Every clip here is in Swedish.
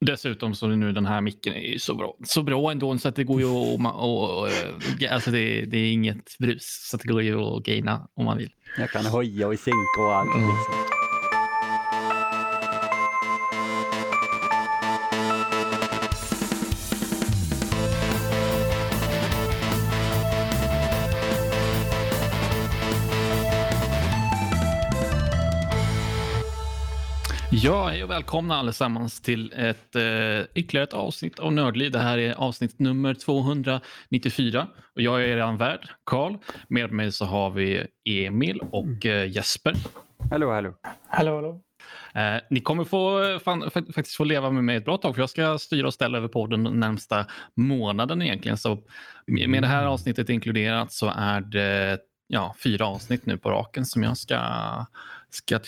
Dessutom så är nu den här micken är så bra, så bra ändå så att det går ju att... Och, och, alltså det, det, är inget brus så att det går ju att gaina om man vill. Jag kan höja och sänka och allt. Mm. Liksom. Ja, hej och välkomna allesammans till ett eh, ytterligare ett avsnitt av Nördliv. Det här är avsnitt nummer 294 och jag är er värd, Karl. Med mig så har vi Emil och eh, Jesper. Hallå, hallå. Hallå, hallå. Eh, ni kommer få, fan, faktiskt få leva med mig ett bra tag för jag ska styra och ställa över podden den närmsta månaden egentligen. Så med det här avsnittet inkluderat så är det ja, fyra avsnitt nu på raken som jag ska ska,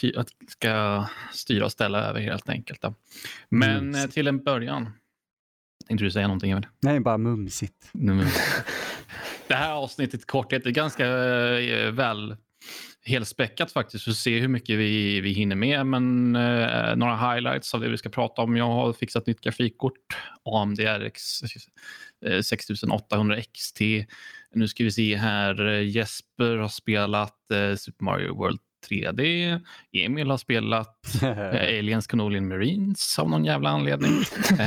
ska styra och ställa över helt enkelt. Då. Men mm. till en början. Tänkte du säga någonting? Emil? Nej, bara mumsigt. Det här avsnittet korthet är ganska äh, väl helspäckat faktiskt för att se hur mycket vi, vi hinner med. Men eh, några highlights av det vi ska prata om. Jag har fixat nytt grafikkort. AMD RX eh, 6800 XT. Nu ska vi se här. Jesper har spelat eh, Super Mario World 3D. Emil har spelat eh, Aliens Canolian Marines av någon jävla anledning.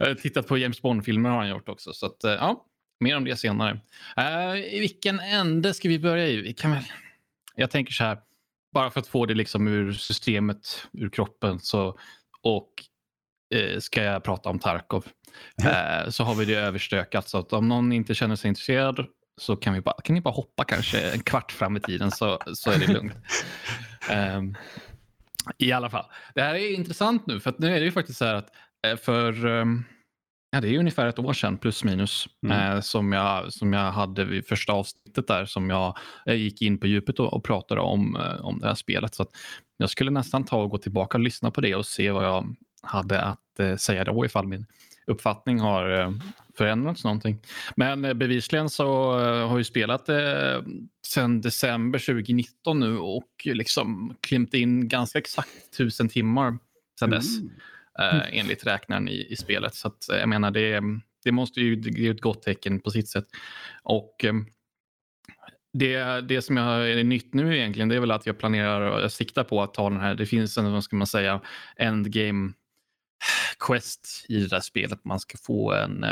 Eh, tittat på James Bond-filmer har han gjort också. Så att, eh, ja, mer om det senare. Uh, I vilken ände ska vi börja i? Vi kan väl... Jag tänker så här, bara för att få det liksom ur systemet, ur kroppen, så, och uh, ska jag prata om Tarkov. Uh, så har vi det överstökat. Så att om någon inte känner sig intresserad så kan, vi bara, kan ni bara hoppa kanske en kvart fram i tiden så, så är det lugnt. um, I alla fall, det här är intressant nu för nu är det ju faktiskt så här att eh, för um, ja, det är ungefär ett år sedan plus minus mm. eh, som, jag, som jag hade vid första avsnittet där som jag, jag gick in på djupet och, och pratade om, eh, om det här spelet. Så jag skulle nästan ta och gå tillbaka och lyssna på det och se vad jag hade att eh, säga då ifall min uppfattning har eh, förändrats någonting. Men eh, bevisligen så eh, har vi spelat eh, sedan december 2019 nu och liksom klimt in ganska exakt tusen timmar sedan dess. Mm. Eh, enligt räknaren i, i spelet. Så att, jag menar det, det måste ju det är ett gott tecken på sitt sätt. Och det, det som jag är nytt nu egentligen det är väl att jag planerar och siktar på att ta den här, det finns en, vad ska man säga, endgame quest i det där spelet. Man ska få en,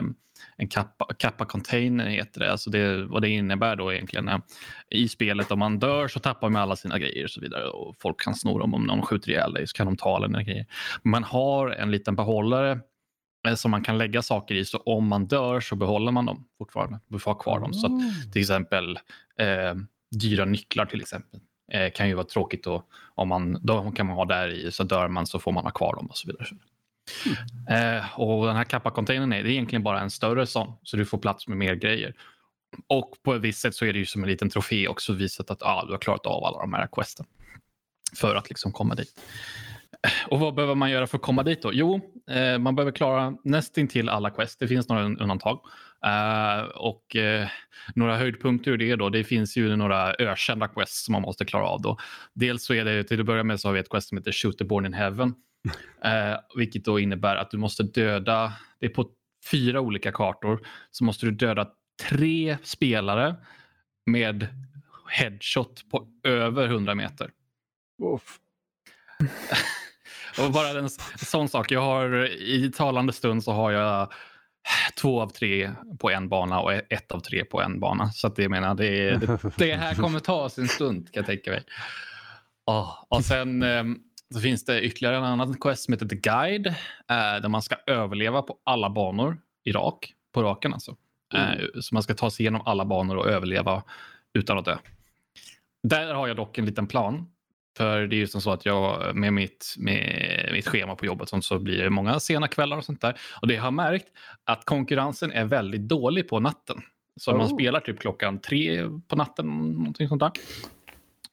en kappa, kappa container heter det. Alltså det. Vad det innebär då egentligen i spelet om man dör så tappar man alla sina grejer och så vidare och folk kan sno dem om någon skjuter ihjäl dig så kan de ta alla dina grejer. Man har en liten behållare eh, som man kan lägga saker i så om man dör så behåller man dem fortfarande. Vi får ha kvar dem. Så att, ah. till exempel eh, dyra nycklar till exempel eh, kan ju vara tråkigt då, om man, då kan man ha där i så dör man så får man ha kvar dem och så vidare. Mm. Eh, och den här kappa-containern är, är egentligen bara en större sån, så du får plats med mer grejer. Och på ett visst sätt så är det ju som en liten trofé också visat att ah, du har klarat av alla de här questen. För att liksom komma dit. Och vad behöver man göra för att komma dit då? Jo, eh, man behöver klara nästintill alla quest. Det finns några undantag. Uh, och uh, några höjdpunkter ur det då, det finns ju några ökända quests som man måste klara av då. Dels så är det, till att börja med så har vi ett quest som heter Shoot the Born in Heaven Eh, vilket då innebär att du måste döda, det är på fyra olika kartor, så måste du döda tre spelare med headshot på över 100 meter. Och bara en sån sak. Jag har i talande stund så har jag två av tre på en bana och ett av tre på en bana. Så att det menar, det, det, det här kommer ta sin stund kan jag tänka mig. Oh, och sen ehm, så finns det ytterligare en annan quest som heter The Guide. Eh, där man ska överleva på alla banor i rak, på raken alltså. Eh, mm. så man ska ta sig igenom alla banor och överleva utan att dö. Där har jag dock en liten plan. För det är ju som så att jag med mitt, med mitt schema på jobbet så blir det många sena kvällar och sånt där. Och det har märkt att konkurrensen är väldigt dålig på natten. Så oh. man spelar typ klockan tre på natten, någonting sånt där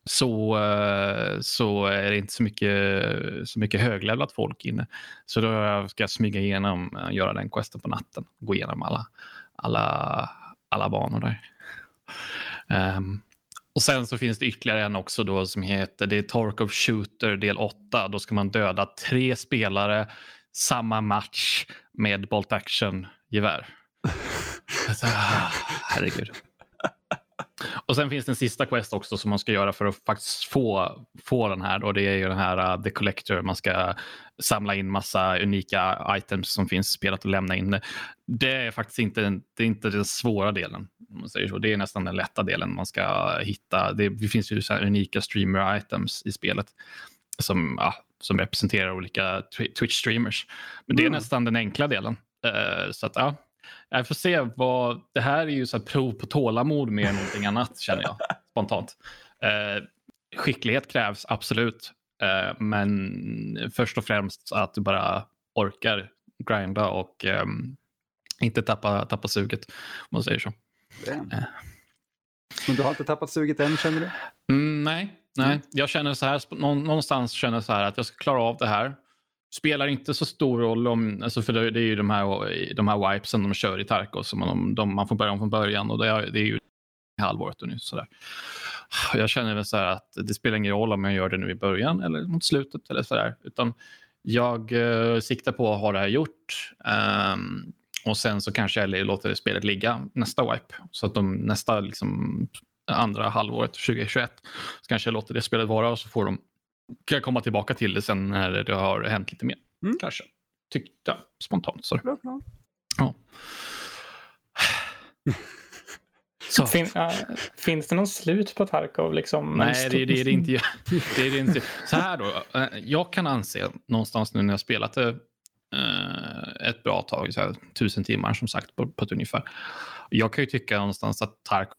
så, eh, så är det inte så mycket, så mycket höglevlat folk inne. Så då ska jag smyga igenom, eh, göra den questen på natten. Gå igenom alla, alla, alla banor där. Um, och sen så finns det ytterligare en också då som heter det är Tarkov Shooter del 8. Då ska man döda tre spelare samma match med bolt action-gevär. Alltså, ah, Herregud. Och sen finns det en sista quest också som man ska göra för att faktiskt få, få den här. Och det är ju den här uh, The Collector. Man ska samla in massa unika items som finns i spelet och lämna in det. Det är faktiskt inte, det inte den svåra delen. Man säger så. Det är nästan den lätta delen man ska hitta. Det, det finns ju så unika streamer items i spelet som, ja, som representerar olika Twitch-streamers. Men det är mm. nästan den enkla delen. Uh, så att, ja, jag får se vad... Det här är ju så prov på tålamod mer än någonting annat känner jag spontant. Eh, skicklighet krävs absolut. Eh, men först och främst att du bara orkar grinda och eh, inte tappa, tappa suget. Om man säger så. Eh. Men du har inte tappat suget än känner du? Mm, nej, nej. Mm. Jag känner så här, någonstans känner jag så här att jag ska klara av det här spelar inte så stor roll om, alltså för det är ju de här, de här wipesen de kör i Tarkos man, de, man får börja om från början och det är, det är ju halvåret och nu sådär. Jag känner väl så här att det spelar ingen roll om jag gör det nu i början eller mot slutet eller sådär, utan jag eh, siktar på att ha det här gjort um, och sen så kanske jag låter spelet ligga nästa wipe så att de nästa liksom, andra halvåret 2021 så kanske jag låter det spelet vara och så får de kan jag komma tillbaka till det sen när det har hänt lite mer. Mm. Kanske. Tyckte jag spontant. Så. Bra, bra. Ja. Så. Fin, äh, finns det någon slut på Tarkov? Liksom, Nej, det, det, är det inte. Det är det inte. Så här då. Eh, jag kan anse någonstans nu när jag spelat det eh, ett bra tag, så här, tusen timmar som sagt på, på ett ungefär. Jag kan ju tycka någonstans att Tarkov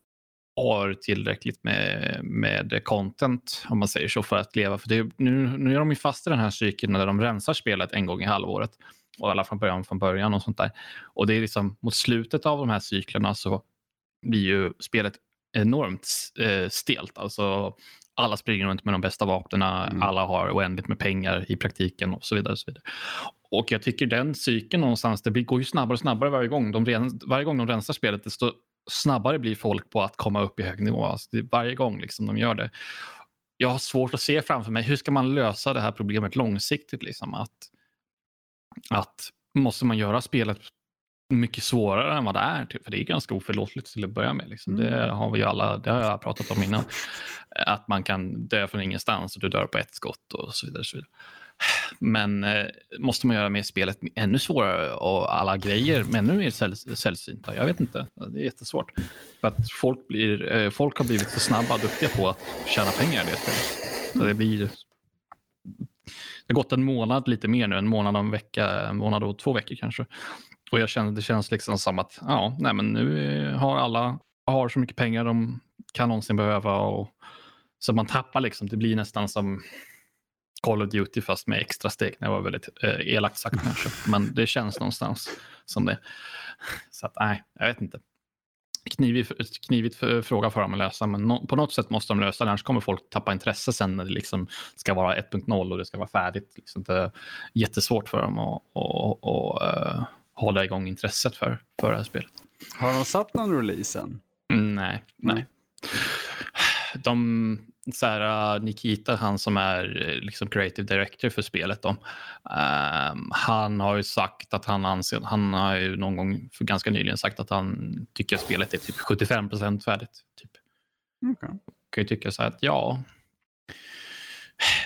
har tillräckligt med, med content, om man säger så, för att leva. För det, nu, nu är de ju fast i den här cykeln när de rensar spelet en gång i halvåret. Och alla från början från början och sånt där. Och det är liksom mot slutet av de här cyklerna så blir ju spelet enormt eh, stelt. Alltså alla springer runt med de bästa vapnen, mm. alla har oändligt med pengar i praktiken och så vidare. Och, så vidare. och jag tycker den cykeln någonstans, det går ju snabbare och snabbare varje gång. De, varje gång de rensar spelet, desto snabbare blir folk på att komma upp i hög nivå. Alltså varje gång liksom de gör det. Jag har svårt att se framför mig, hur ska man lösa det här problemet långsiktigt? Liksom? Att, att måste man göra spelet mycket svårare än vad det är? Typ? För det är ganska oförlåtligt till att börja med. Liksom. Mm. Det har vi alla, det har jag pratat om innan. Att man kan dö från ingenstans och du dör på ett skott och så vidare. Och så vidare. Men eh, måste man göra med spelet ännu svårare och alla grejer ännu mer säll sällsynta? Jag vet inte. Det är jättesvårt. För att folk, blir, eh, folk har blivit så snabba och duktiga på att tjäna pengar i det spelet. Så det blir... Det har gått en månad lite mer nu, en månad och en vecka, en månad och två veckor kanske. Och jag känner, det känns liksom som att ja, nej, men nu eh, har alla har så mycket pengar de kan någonsin behöva. Och, så man tappar liksom, det blir nästan som Call of Duty fast med extra steg. Det var väldigt eh, elakt sagt kanske, men det känns någonstans som det. Så att nej, jag vet inte. Knivig, knivigt för, fråga för dem att lösa, men no, på något sätt måste de lösa det, annars kommer folk tappa intresse sen när det liksom ska vara 1.0 och det ska vara färdigt. Liksom det är jättesvårt för dem att och, och, uh, hålla igång intresset för, för det här spelet. Har de satt någon release än? Mm, nej, nej. De, så här, uh, Nikita, han som är uh, liksom creative director för spelet, då, um, han har ju sagt att han anser, han har ju någon gång för ganska nyligen sagt att han tycker att spelet är typ 75 procent färdigt. Typ. Okay. Kan ju tycka så här att ja,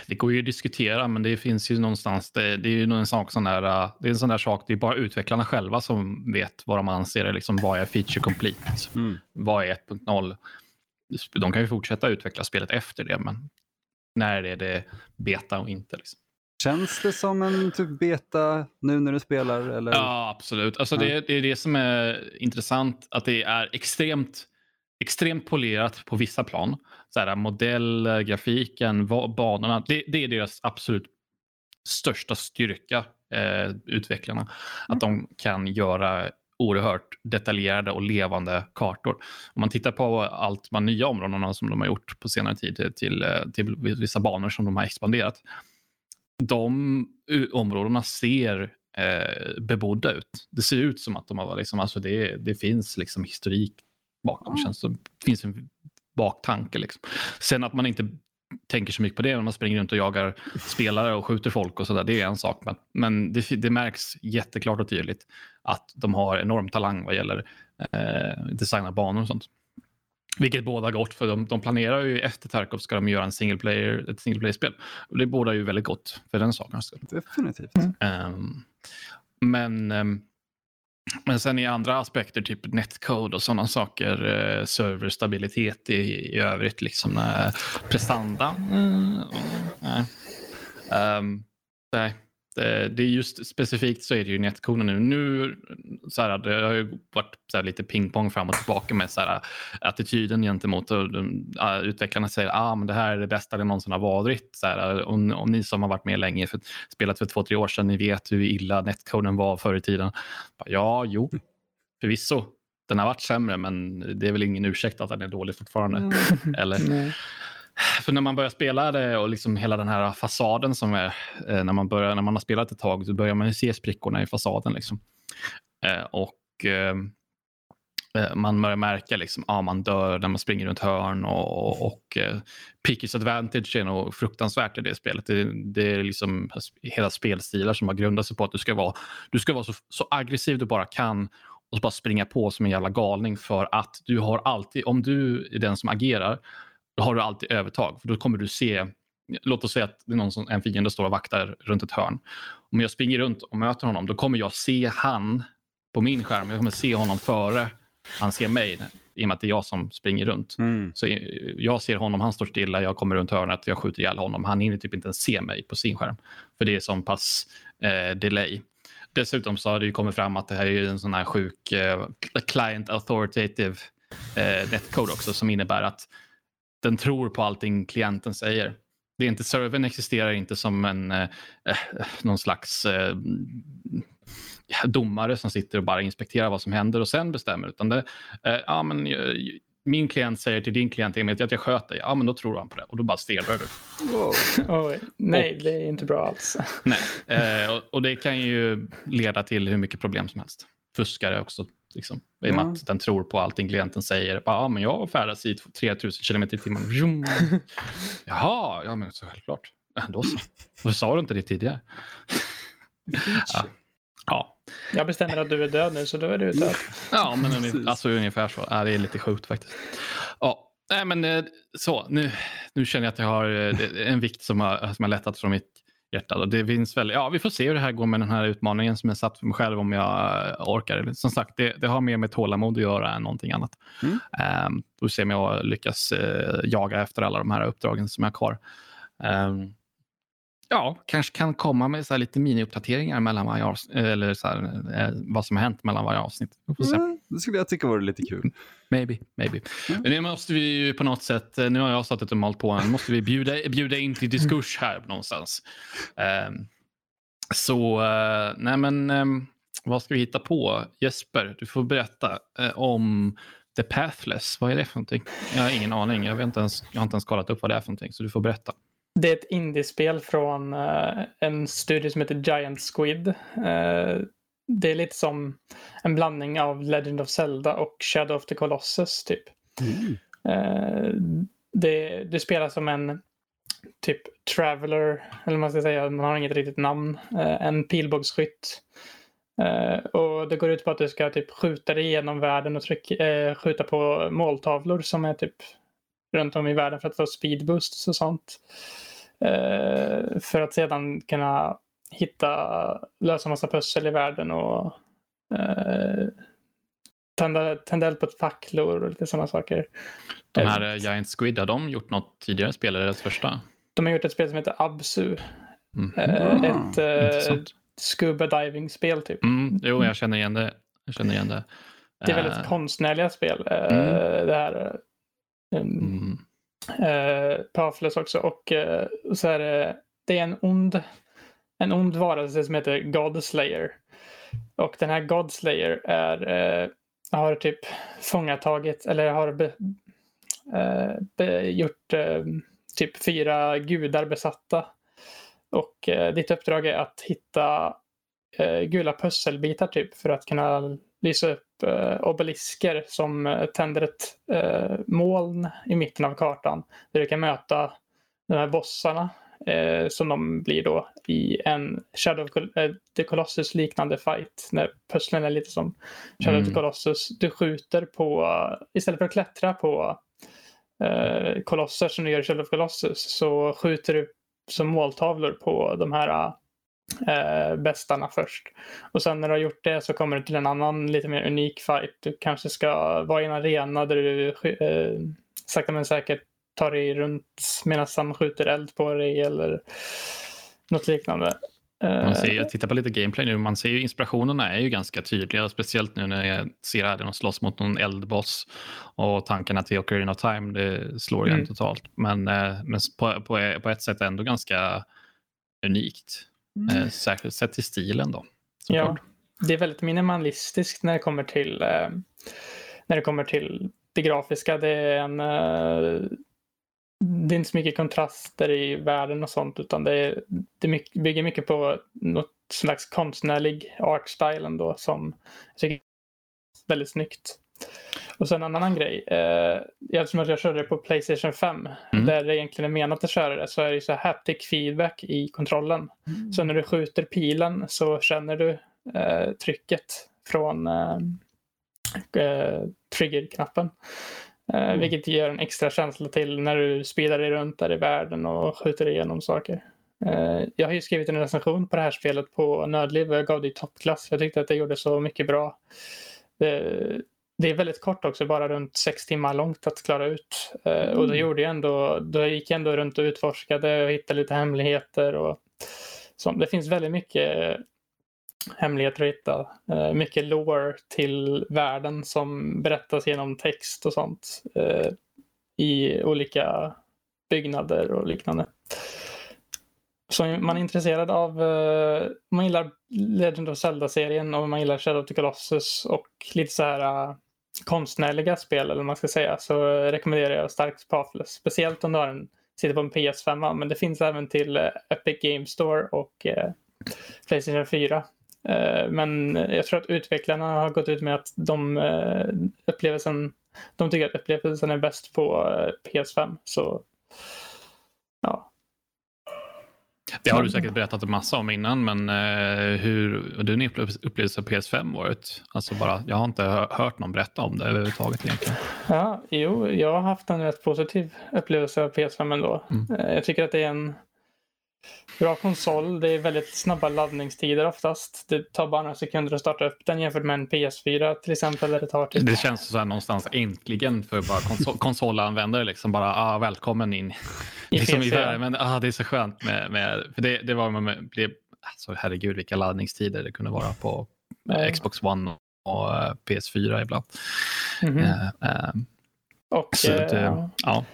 det går ju att diskutera, men det finns ju någonstans, det, det är ju en sak sån där, uh, det är en sån där sak, det är bara utvecklarna själva som vet vad de anser liksom, vad är feature complete, mm. vad är 1.0 de kan ju fortsätta utveckla spelet efter det, men när är det beta och inte? Liksom. Känns det som en typ beta nu när du spelar? Eller? Ja, absolut. Alltså, det, det, är det som är intressant, att det är extremt, extremt polerat på vissa plan. Så här, modell, grafiken, banorna, det, det är deras absolut största styrka, eh, utvecklarna. Mm. Att de kan göra oerhört detaljerade och levande kartor. Om man tittar på allt de nya områdena som de har gjort på senare tid till, till vissa banor som de har expanderat. De områdena ser eh, bebodda ut. Det ser ut som att de har, liksom, alltså det, det finns liksom historik bakom. Mm. Känns det finns en baktanke. Liksom. Sen att man inte tänker så mycket på det när man springer runt och jagar spelare och skjuter folk och sådär. Det är en sak. Men, men det, det, märks jätteklart och tydligt att de har enorm talang vad gäller eh, designa banor och sånt. Vilket båda gott för de, de planerar ju efter Tarkov ska de göra en single player, ett single player-spel. Och det båda ju väldigt gott för den saken. Definitivt. Mm. Um, men um, men sen i andra aspekter, typ netcode och sådana saker, eh, serverstabilitet i, i övrigt, liksom eh, prestanda. Mm, um, nej, det, det, är just specifikt så är det ju netkoden nu. Nu så här, det har ju varit så här, lite pingpong fram och tillbaka med så här, attityden gentemot och, uh, utvecklarna säger att ah, det här är det bästa det någonsin har varit. Så här, om, om ni som har varit med länge, för, spelat för två, tre år sedan, ni vet hur illa netkoden var förr i tiden. Ja, jo, förvisso. Den har varit sämre, men det är väl ingen ursäkt att den är dålig fortfarande. Mm. Eller? För när man börjar spela det och liksom hela den här fasaden som är eh, när man, börjar, när man har spelat ett tag så börjar man se sprickorna i fasaden. Liksom. Eh, och eh, man börjar märka liksom, ja, man dör när man springer runt hörn och, och, och Pickers Advantage är nog fruktansvärt i det spelet. Det, det är liksom hela spelstilar som har grundat sig på att du ska vara, du ska vara så, så aggressiv du bara kan och bara springa på som en jävla galning för att du har alltid, om du är den som agerar då har du alltid övertag. För då kommer du se, låt oss säga att det är någon som, en fiende står och vaktar runt ett hörn. Om jag springer runt och möter honom, då kommer jag se han på min skärm. Jag kommer se honom före han ser mig i och med att det är jag som springer runt. Mm. Så jag ser honom, han står stilla, jag kommer runt hörnet, jag skjuter ihjäl honom. Han hinner typ inte ens se mig på sin skärm. För det är så pass eh, delay. Dessutom så har det ju kommit fram att det här är en sån här sjuk eh, client authoritative eh, netcode också som innebär att den tror på allting klienten säger. Det är inte, servern existerar inte som en, eh, eh, någon slags eh, domare som sitter och bara inspekterar vad som händer och sen bestämmer. Utan det, eh, ja, men, eh, min klient säger till din klient att jag sköter dig. Ja, men då tror han på det och då bara stelnar du. Wow. Oh, nej, och, det är inte bra alls. Nej, eh, och, och, det kan ju leda till hur mycket problem som helst. Fuskare också Liksom, I och med att den tror på allting klienten säger. Ja, men jag färdas i 3000 km i timmen. Jaha, ja men så självklart. Då så. Varför sa du inte det tidigare? ja. ja. Jag bestämmer att du är död nu, så då är du död. Ja, men alltså ungefär så. Ja, det är lite sjukt faktiskt. Ja, nej, men eh, så. Nu, nu känner jag att jag har eh, en vikt som har, som har lättat från mitt hjärta. Det finns väl, ja, vi får se hur det här går med den här utmaningen som jag satt för mig själv om jag orkar. Som sagt, det, det har mer med tålamod att göra än någonting annat. Mm. Um, får se om jag lyckas uh, jaga efter alla de här uppdragen som jag har kvar. Um, ja, kanske kan komma med så lite mini-uppdateringar mellan varje avsnitt, eller så här, eh, vad som har hänt mellan varje avsnitt. Mm, det skulle jag tycka vore lite kul. Maybe, maybe. Mm. Men nu måste vi ju på något sätt, eh, nu har jag suttit och malt på, nu måste vi bjuda, bjuda in till diskurs här någonstans. Um, så, uh, nej men, um, vad ska vi hitta på? Jesper, du får berätta uh, om The Pathless. Vad är det för någonting? Jag har ingen aning. Jag, vet inte ens, jag har inte ens kollat upp vad det är för någonting, så du får berätta. Det är ett indiespel från uh, en studio som heter Giant Squid. Uh, det är lite som en blandning av Legend of Zelda och Shadow of the Colossus typ. Mm. Uh, det, det spelar som en typ traveler, eller man ska säga, man har inget riktigt namn. en pilbågsskytt. och det går ut på att du ska typ skjuta dig igenom världen och trycka, skjuta på måltavlor som är typ runt om i världen för att få speedboosts och sånt. Eh, för att sedan kunna hitta, lösa massa pussel i världen och eh, tända, tända eld på facklor och lite sådana saker. De här uh, Giant Squid, har de gjort något tidigare spel? Eller deras första? De har gjort ett spel som heter Absu. Mm. Uh, ett uh, scuba diving-spel typ. Mm, jo, jag känner igen det. Jag känner igen det. Det är väldigt konstnärliga spel. Mm. Det här. Um, eh, Pafles också. Och eh, så är det, eh, det är en ond, en ond varelse som heter Godslayer. Och den här Godslayer är, eh, har typ fångatagit, eller har be, eh, be, gjort eh, typ fyra gudar besatta. Och eh, ditt uppdrag är att hitta eh, gula pusselbitar typ för att kunna lysa upp obelisker som eh, tänder ett eh, moln i mitten av kartan där du kan möta de här bossarna eh, som de blir då i en Shadow of eh, the Colossus liknande fight. När pusslen är lite som Shadow of Mm. the Colossus. Du skjuter på, istället för att klättra på eh, kolosser som du gör i Shadow of the Colossus så skjuter du som måltavlor på de här eh, bästarna först. Och sen när du har gjort det så kommer du till en annan lite mer unik fight. Du kanske ska vara i en arena där du eh, sakta men säkert tar dig runt medan han skjuter eld på dig eller något liknande. Eh, Man ser, jag tittar på lite gameplay nu. Man ser ju inspirationerna är ju ganska tydliga. Speciellt nu när jag ser här de slåss mot någon eldboss. Och tankarna till Ocarina of Time, det slår igen Mm. totalt. Men, eh, men på, på, på ett sätt ändå ganska unikt. Eh, särskilt sett till stilen då. Ja, det är väldigt minimalistiskt när det kommer till, eh, när det, kommer till det grafiska. Det är, en, eh, det är inte så mycket kontraster i världen och sånt utan det, är, det mycket, bygger mycket på något slags konstnärlig art style ändå som jag tycker är väldigt snyggt. Och sen en annan grej. Eh, eftersom att jag körde det på Playstation 5 Mm. där det egentligen är menat att köra det så är det så här haptic feedback i kontrollen. Mm. Så när du skjuter pilen så känner du eh, trycket från eh, eh, triggerknappen. Eh, Mm. Vilket ger en extra känsla till när du speedar dig runt där i världen och skjuter igenom saker. Eh, jag har ju skrivit en recension på det här spelet på Nödliv och jag gav det i toppklass. Jag tyckte att det gjorde så mycket bra. Det, det är väldigt kort också, bara runt sex timmar långt att klara ut. Eh, och då, Mm. gjorde jag ändå, då gick jag ändå runt och utforskade och hittade lite hemligheter. Och så. Det finns väldigt mycket hemligheter att hitta. Eh, mycket lore till världen som berättas genom text och sånt. Eh, I olika byggnader och liknande. Så om man är intresserad av, om man gillar Legend of Zelda-serien och man gillar Shadow of the Colossus och lite så här konstnärliga spel eller vad man ska säga så rekommenderar jag starkt Pathless. Speciellt om du har en, sitter på en PS5 men det finns även till eh, Epic Game Store och eh, Playstation 4. Eh, men jag tror att utvecklarna har gått ut med att de eh, upplevelsen, de tycker att upplevelsen är bäst på eh, PS5. Så ja, det har du säkert berättat en massa om innan, men eh, hur har din upplevelse av PS5 varit? Alltså bara, jag har inte hö- hört någon berätta om det överhuvudtaget egentligen. Ja, jo, jag har haft en rätt positiv upplevelse av PS5 ändå. Mm. Eh, Jag tycker att det är en bra konsol. Det är väldigt snabba laddningstider oftast. Det tar bara några sekunder att starta upp den jämfört med en PS4 till exempel. Där det tar typ... Det känns så här någonstans äntligen för bara konsol konsolanvändare. Liksom bara, ah, välkommen in. I liksom i PS4. världen. Men ah, det är så skönt med, med för det, det var man blev, alltså, herregud vilka laddningstider det kunde vara på Ja. Xbox One och eh, PS4 ibland. Mhm. Eh, eh, Och så att, eh, eh, ja.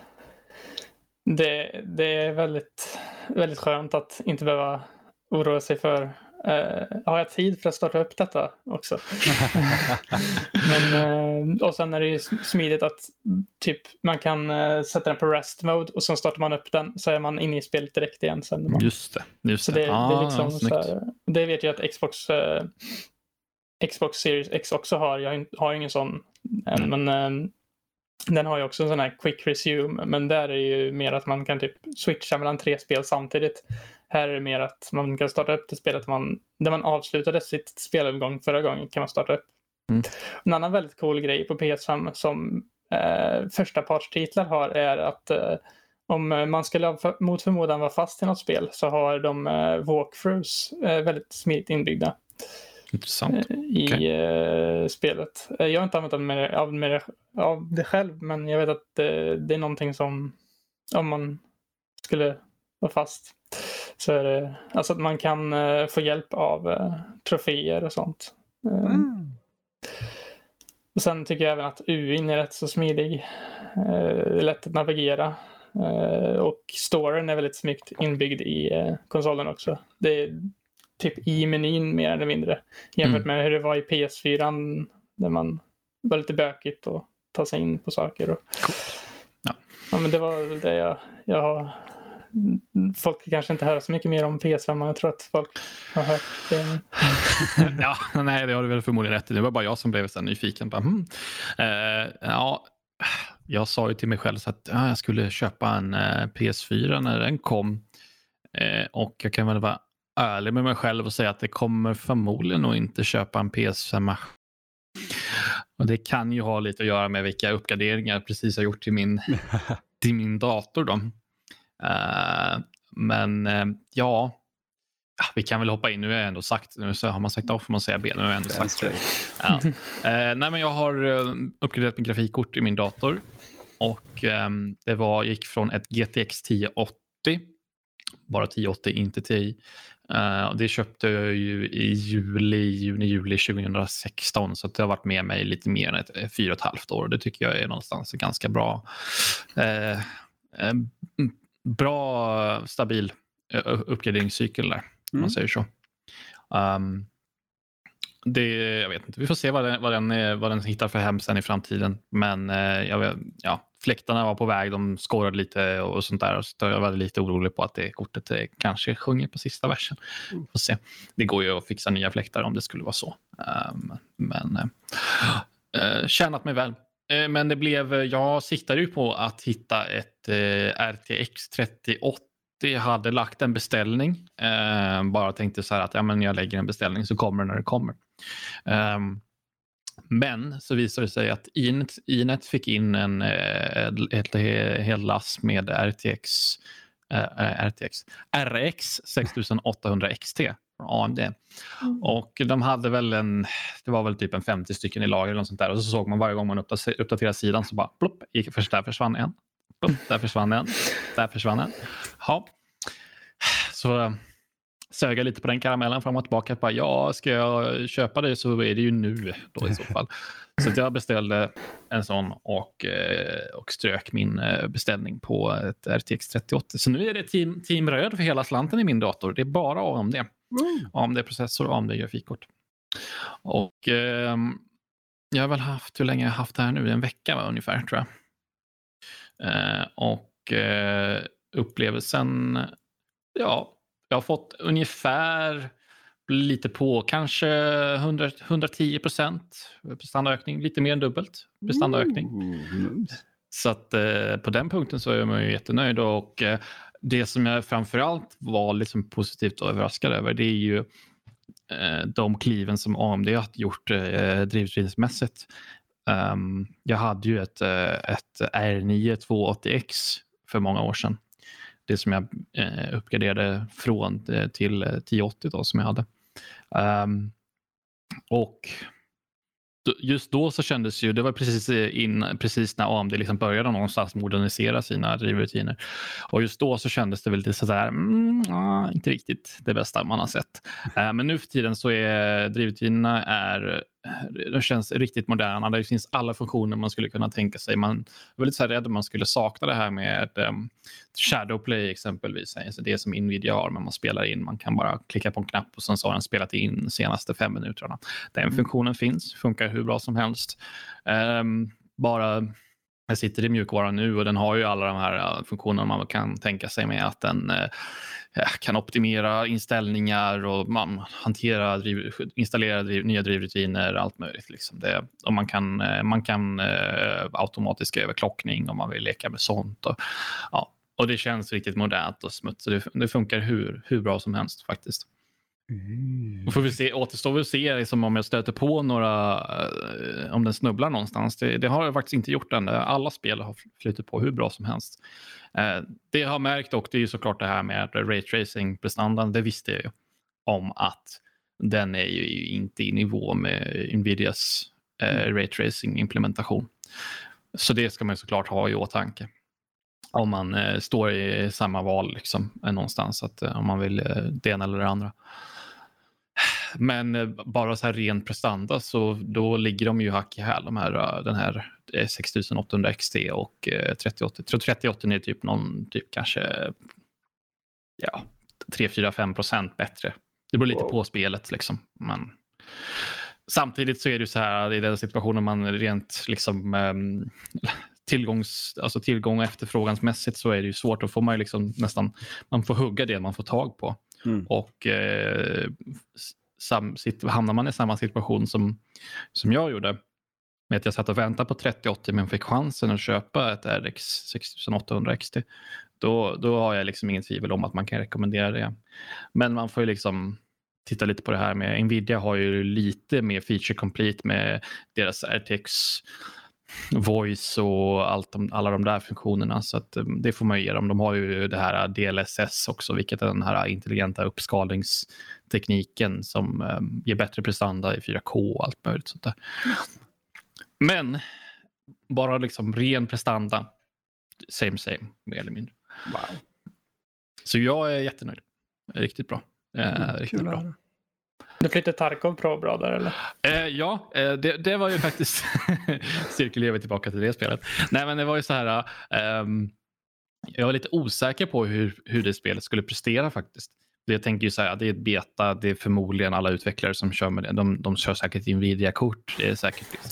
det, det är väldigt, väldigt skönt att inte behöva oroa sig för eh, har jag tid för att starta upp detta också? Men, eh, och sen är det ju smidigt att typ, man kan eh, sätta den på rest mode och sen startar man upp den så är man inne i spelet direkt igen. Sen man, Just det. Just så det, det Ah, är liksom så det vet jag att Xbox, Xbox Series X också har. Jag har ingen sån än, men eh, den har ju också en sån här quick resume. Men där är det ju mer att man kan typ switcha mellan tre spel samtidigt. Här är det mer att man kan starta upp det spelet man, där man avslutade sitt spelomgång förra gången kan man starta upp. Mm. En annan väldigt cool grej på PS5 som eh, första partstitlar har är att eh, om man skulle mot förmodan vara fast i något spel så har de eh, walkthroughs eh, väldigt smidigt inbyggda Intressant. eh, i Okej. eh, spelet. Eh, Jag har inte använt av, med, av det själv men jag vet att eh, det är någonting som om man skulle vara fast så är det alltså att man kan eh, få hjälp av eh, troféer och sånt. Eh, Mm. och sen tycker jag även att UIn är rätt så smidig. Eh, det lätt att navigera. Eh, och storen är väldigt snyggt inbyggd i eh, konsolen också. Det typ i menyn mer eller mindre. Jämfört Mm. med hur det var i PS4 där man var lite bökigt och ta sig in på saker. Och... Ja. Ja, men det var det jag, jag har... Folk kanske inte hör så mycket mer om PS5, men jag tror att folk har hört det. ja, nej, det har du väl förmodligen rätt i. Det var bara jag som blev så nyfiken. Bara, hmm. eh, ja, jag sa ju till mig själv att ja, jag skulle köpa en eh, PS4 när den kom. Eh, och jag kan väl vara ärlig med mig själv och säga att det kommer förmodligen nog inte köpa en PS5. Och det kan ju ha lite att göra med vilka uppgraderingar jag precis har gjort till min, till min dator. Då. Uh, men uh, ja, vi kan väl hoppa in. Nu har jag ändå sagt, nu har man sagt A får man säga B. Nu har jag ändå sagt det. Ja. Uh, nej, men jag har uppgraderat min grafikkort i min dator och um, det var, gick från ett GTX 1080 bara 1080, inte 10. Uh, det köpte jag ju i juli, juni, juli 2016 så det har varit med mig lite mer än ett, fyra och ett halvt år. Det tycker jag är någonstans ganska bra. Uh, uh, bra stabil uppgraderingscykel där, mm. om man mm. säger så. Um, det, jag vet inte, vi får se vad den, vad den, vad den hittar för hem sen i framtiden. Men jag vet, ja, fläktarna var på väg, de skårade lite och sånt där. Så jag var lite orolig på att det kortet eh, kanske sjunger på sista versen. Mm. Får se. Det går ju att fixa nya fläktar om det skulle vara så. Um, men uh, tjänat mig väl. Uh, men det blev, jag siktade ju på att hitta ett uh, RTX 3080 jag hade lagt en beställning. Eh, bara tänkte så här att ja, men jag lägger en beställning så kommer det när det kommer. Um, men så visade det sig att Inet, Inet fick in en, eh, ett, ett lass med RTX, äh, RTX RX 6800 XT från AMD. Mm. Och de hade väl en, det var väl typ en 50 stycken i lager eller sånt där. Och så såg man varje gång man uppdaterade sidan så bara plopp, där försvann en. Plopp, där försvann en. Där försvann en. Ja. Så söga lite på den karamellen fram och tillbaka. Bara, ja, ska jag köpa det så är det ju nu då i så fall. så jag beställde en sån och, eh, och strök min eh, beställning på ett RTX 3080. Så nu är det team, team röd för hela slanten i min dator. Det är bara AMD. Mm. AMD-processor och AMD-grafikkort. Och eh, jag har väl haft, hur länge har jag haft det här nu? En vecka va, ungefär tror jag. Eh, och eh, upplevelsen, ja, jag har fått ungefär lite på kanske 100, 110 procent prestandaökning, lite mer än dubbelt prestandaökning. Mm. Så att eh, på den punkten så är man ju jättenöjd och eh, det som jag framförallt var liksom positivt överraskad över det är ju eh, de kliven som AMD har gjort eh, drivtidsmässigt. Um, jag hade ju ett, eh, ett R9 280X för många år sedan det som jag eh, uppgraderade från eh, till eh, 1080 då, som jag hade. Um, och just då så kändes ju, det var precis, eh, in, precis när AMD liksom började någonstans modernisera sina drivrutiner. Och just då så kändes det väl lite sådär, mm, ah, inte riktigt det bästa man har sett. Ehm, men nu för tiden så är drivrutinerna är de känns riktigt moderna. Det finns alla funktioner man skulle kunna tänka sig. Man var lite så rädd att man skulle sakna det här med um, Shadowplay exempelvis. Alltså det som Nvidia har, men man spelar in. Man kan bara klicka på en knapp och sen så har den spelat in de senaste fem minuterna. Den mm. funktionen finns, funkar hur bra som helst. Um, bara jag sitter i mjukvaran nu och den har ju alla de här äh, funktionerna man kan tänka sig med att den eh, kan optimera inställningar och man hantera, driv, installera driv, nya drivrutiner, allt möjligt. Liksom. Det, och man kan, man kan eh, automatisk överklockning om man vill leka med sånt. Och, ja, och det känns riktigt modernt och smutsigt. Det, det funkar hur, hur bra som helst faktiskt. Mm. får vi se, återstår att se liksom, om jag stöter på några, eh, om den snubblar någonstans. Det, det, har jag faktiskt inte gjort än. Alla spel har flutit på hur bra som helst. Eh, det jag har märkt och det är ju såklart det här med raytracing-prestandan. Det visste jag ju om att den är ju inte i nivå med Nvidias eh, mm. raytracing-implementation. Så det ska man såklart ha i åtanke om man eh, står i samma val liksom, någonstans, att, eh, om man vill eh, det ena eller det andra. Men eh, bara så här ren prestanda så då ligger de ju hack i häl, de här, eh, den här 6800 eh, XT och 3080. Jag tror 3080 är typ någon, typ kanske ja, 3, 4, 5 procent bättre. Det beror lite wow. på spelet liksom. Men samtidigt så är det så här i den situationen man rent liksom um, tillgångs, alltså tillgång och efterfrågansmässigt så är det ju svårt. Då får man ju liksom nästan, man får hugga det man får tag på. Mm. Och eh, sam, sit, hamnar man i samma situation som, som jag gjorde med att jag satt och väntade på 3080 men fick chansen att köpa ett RX 6800 XT. Då, då har jag liksom inget tvivel om att man kan rekommendera det. Men man får ju liksom titta lite på det här med Nvidia har ju lite mer feature complete med deras RTX voice och allt de, alla de där funktionerna. Så att, um, det får man ju ge dem. De har ju det här DLSS också, vilket är den här intelligenta uppskalningstekniken som um, ger bättre prestanda i 4K och allt möjligt sånt där. Men bara liksom ren prestanda, same same, mer eller mindre. Wow. Så jag är jättenöjd. Riktigt bra. Eh, Mm, riktigt bra. Du flyttade Tarkov Pro bra där eller? Eh, ja, eh, det, det var ju faktiskt... cirkulerar vi tillbaka till det spelet. Nej, men det var ju så här... Eh, jag var lite osäker på hur, hur det spelet skulle prestera faktiskt. Jag tänker ju så här, det är ett beta, det är förmodligen alla utvecklare som kör med det. De, de kör säkert Nvidia-kort. Det är säkert liksom,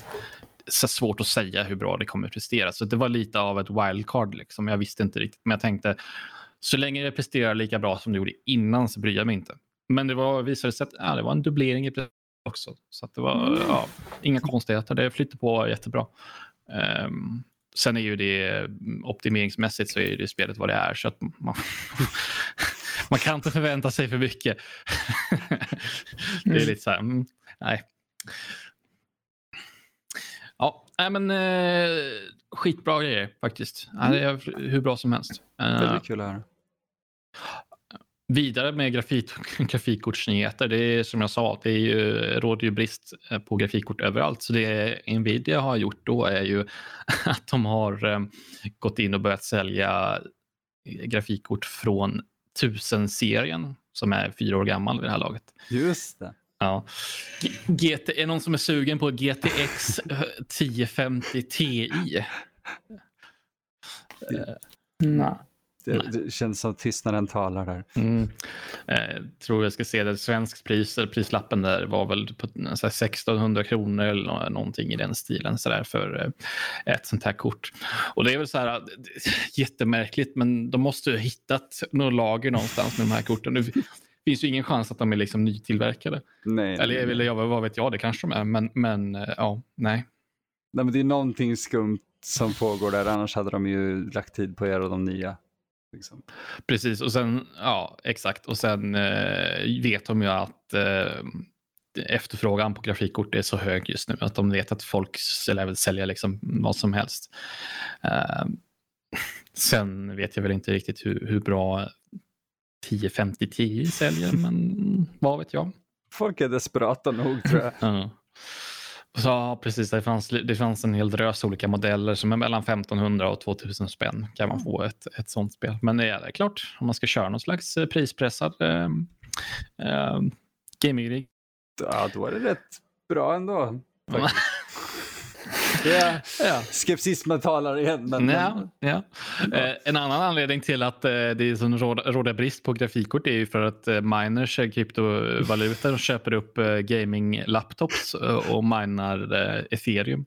så svårt att säga hur bra det kommer att prestera. Så det var lite av ett wildcard. Liksom. Jag visste inte riktigt, men jag tänkte så länge det presterar lika bra som det gjorde innan så bryr jag mig inte. Men det var, visade sig att ja, det var en dubblering i också. Så det var ja, inga konstigheter. Det flyter på jättebra. Ehm, sen är ju det optimeringsmässigt så är det spelet vad det är. Så att man, man kan inte förvänta sig för mycket. det är Mm. lite så här, mm, nej. Ja, nej men eh, skitbra grejer faktiskt. Ja, det är hur bra som helst. Eh, Väldigt kul att höra. Vidare med grafik, grafikkortsnyheter. Det är som jag sa, det är ju, råder ju brist eh, på grafikkort överallt. Så det Nvidia har gjort då är ju att de har eh, gått in och börjat sälja grafikkort från 1000-serien som är fyra år gammal vid det här laget. Just det. Ja. GT, är någon som är sugen på GTX 1050 Ti? Nej. Det, det känns som tystnaden talar där. Mm. Eh, tror jag ska se det. Svensk pris, eller prislappen där var väl på så här 1600 kronor eller nå- någonting i den stilen så där, för eh, ett sånt här kort. Och det är väl så här det- jättemärkligt, men de måste ju ha hittat något lager någonstans med de här korten. Det finns ju ingen chans att de är liksom nytillverkade. Nej, Eller, nej, eller ja, vad vet jag, det kanske de är, men, men eh, ja, nej. nej, men det är någonting skumt som pågår där, annars hade de ju lagt tid på att göra de nya. Liksom. Precis, och sen, ja exakt, och sen eh, vet de ju att eh, efterfrågan på grafikkort är så hög just nu att de vet att folk lär sälja liksom vad som helst. Eh, sen vet jag väl inte riktigt hur, hur bra 1050 10 säljer, men vad vet jag. Folk är desperata nog tror jag. Ja. Så, Ja, precis. Det fanns, det fanns en hel drös olika modeller som är mellan 1500 och 2000 spänn kan man få ett, ett sånt spel. Men det är klart, om man ska köra någon slags eh, prispressad eh, eh, gaming Ja, då är det rätt bra ändå. Det ja. skepsismen talar igen. Men, Ja, ja. Eh, en annan anledning till att eh, det är som råder, råder brist på grafikkort är ju för att eh, miners, eh, kryptovalutor, köper upp eh, gaming-laptops eh, och minar eh, ethereum.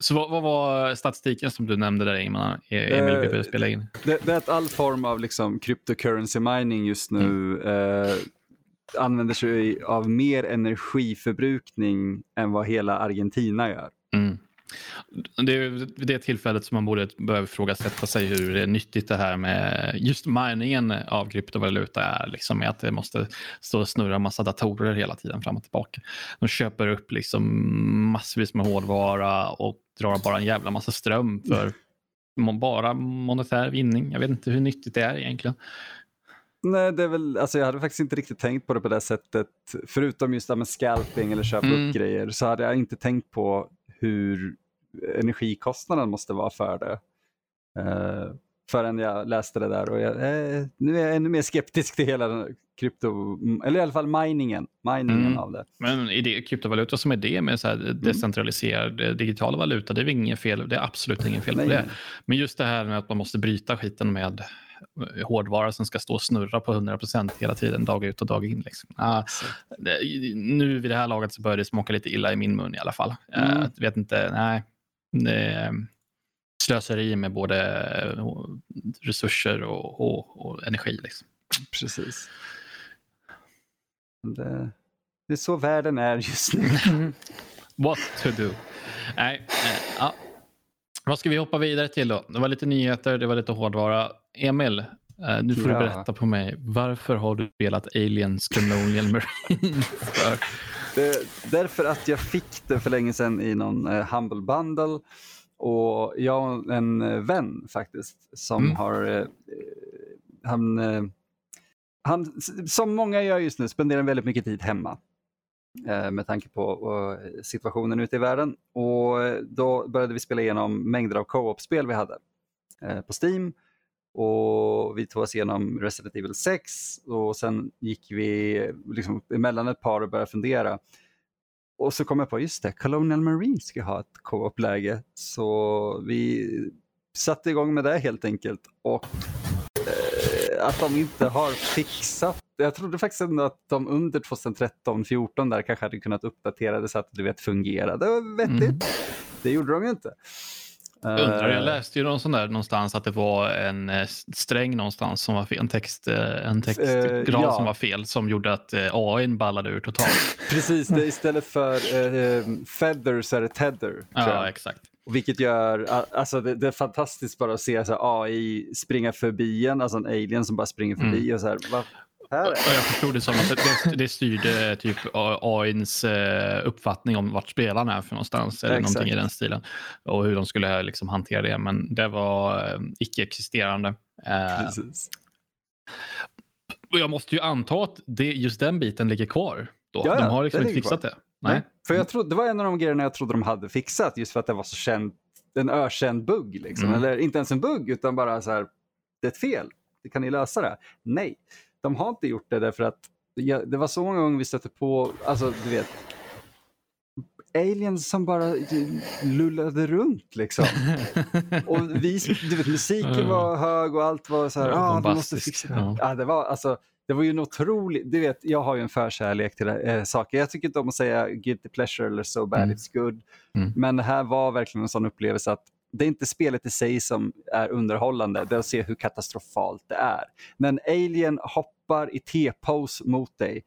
Så vad, vad var statistiken som du nämnde där Emil, vi spela in? det, det är att all form av liksom, cryptocurrency mining just nu Mm. eh, använder sig av mer energiförbrukning än vad hela Argentina gör. Mm. Det är vid det tillfället som man borde börja ifrågasätta sig hur nyttigt det här med just miningen av kryptovaluta är. Liksom, att det måste stå och snurra massa datorer hela tiden fram och tillbaka. De köper upp liksom massvis med hårdvara och drar bara en jävla massa ström för bara monetär vinning. Jag vet inte hur nyttigt det är egentligen. Nej, det är väl, alltså jag hade faktiskt inte riktigt tänkt på det på det sättet. Förutom just det här med scalping eller köpa Mm. upp grejer så hade jag inte tänkt på hur energikostnaden måste vara för det. Uh, förrän jag läste det där och jag, eh, nu är jag ännu mer skeptisk till hela krypto, eller i alla fall miningen, miningen Mm. av det. Men idé, kryptovaluta som idé med så här decentraliserad eh, digital valuta, det är inget fel. Det är absolut inget fel på det. Men just det här med att man måste bryta skiten med eh, hårdvara som ska stå och snurra på 100% hela tiden, dag ut och dag in. Liksom. Ah, det, nu vid det här laget så börjar det smaka lite illa i min mun i alla fall. Mm. Uh, vet inte, nej. Det är slöseri med både eh, resurser och, och, och energi. Liksom. Precis. Det, det är så världen är just nu. What to do? Nej, eh, ja. Vad ska vi hoppa vidare till då? Det var lite nyheter, det var lite hårdvara. Emil, eh, nu får Ja. du berätta på mig. Varför har du spelat Aliens Colonial Marines? för? Därför att jag fick det för länge sedan i någon eh, Humble Bundle. Och jag och en eh, vän faktiskt som Mm. har, han, han, som många gör just nu, spenderar väldigt mycket tid hemma. Eh, med tanke på eh, situationen ute i världen. Och eh, då började vi spela igenom mängder av co-op-spel vi hade på Steam. Och vi tog oss igenom Resident Evil 6 och sen gick vi liksom emellan ett par och började fundera. Och så kom jag på, just det, Colonial Marine ska ha ett co-op-läge. Så vi satte igång med det helt enkelt. Och att de inte har fixat, jag trodde faktiskt ändå att de under 2013-14 där kanske hade kunnat uppdatera det så att det vet, fungerade vettigt. Mm. Det gjorde de ju inte. Undrar, jag Eh, läste ju någon sån där någonstans att det var en eh, sträng någonstans som var fel, en, text, eh, en textgrad Eh, ja. som var fel som gjorde att AI ballade ur totalt. Precis, det, istället för eh, feather så är det tether. jag. ja, exakt. Och Vilket gör, alltså det, det är fantastiskt bara att se så här, AI springa förbi en, alltså en alien som bara springer förbi Mm. och så här, vad här jag förstod det som att det, styrde typ AIns eh, uppfattning om vart spelaren är för någonstans eller Exakt. någonting i den stilen och hur de skulle liksom hantera det. Men det var eh, icke-existerande. Eh, Precis. jag måste ju anta att det, just den biten ligger kvar. Då. Ja, de har liksom inte fixat kvar. det. Nej. För jag trodde, det var en av de grejerna jag trodde de hade fixat just för att det var så känd, en ökänd bugg. Liksom. Mm. Eller inte ens en bugg utan bara så här, det är ett fel, det kan ni lösa det? Nej, de har inte gjort det därför att jag, det var så många gånger vi stötte på, alltså du vet, aliens som bara lullade runt liksom. Och vi, du vet, musiken var hög och allt var så här, Ja, ah, vi måste fixa det. ja. Ja. det, var, alltså, det var ju en otrolig, du vet, jag har ju en förkärlek till äh, saker. Jag tycker inte om att säga guilty pleasure eller so bad Mm. it's good. Mm. Men det här var verkligen en sån upplevelse att det är inte spelet i sig som är underhållande, det är att se hur katastrofalt det är. När en alien hoppar i T-pose mot dig,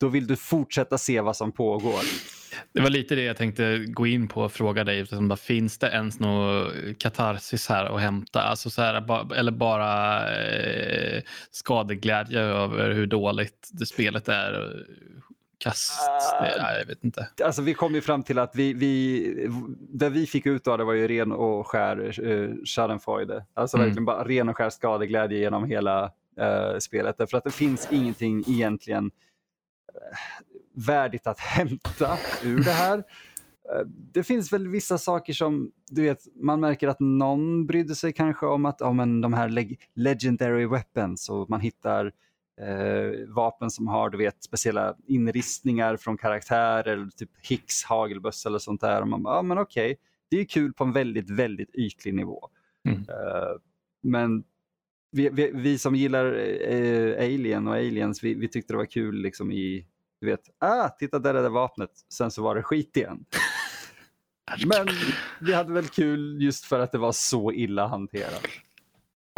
då vill du fortsätta se vad som pågår. Det var lite det jag tänkte gå in på och fråga dig. Eftersom det finns det ens någon katarsis här att hämta? Alltså så här, eller bara eh, skadeglädje över hur dåligt det spelet är? Kast? Det, nej, jag vet inte. Alltså vi kom ju fram till att vi, vi, det vi fick ut av det var ju ren och skär schadenfreude. Alltså Mm. verkligen bara ren och skär skadeglädje genom hela eh, spelet. Därför att det finns ingenting egentligen eh, värdigt att hämta ur det här. Eh, Det finns väl vissa saker som, du vet, man märker att någon brydde sig kanske om att, ja men de här leg- legendary weapons och man hittar eh, vapen som har du vet, speciella inristningar från karaktärer, typ Hicks hagelbössa eller sånt där. Och man bara, ja men okej, det är kul på en väldigt, väldigt ytlig nivå. Mm. Eh, men vi, vi, vi som gillar eh, Alien och Aliens, vi, vi tyckte det var kul liksom i, du vet, ah, titta där är det vapnet, sen så var det skit igen. Men vi hade väl kul just för att det var så illa hanterat.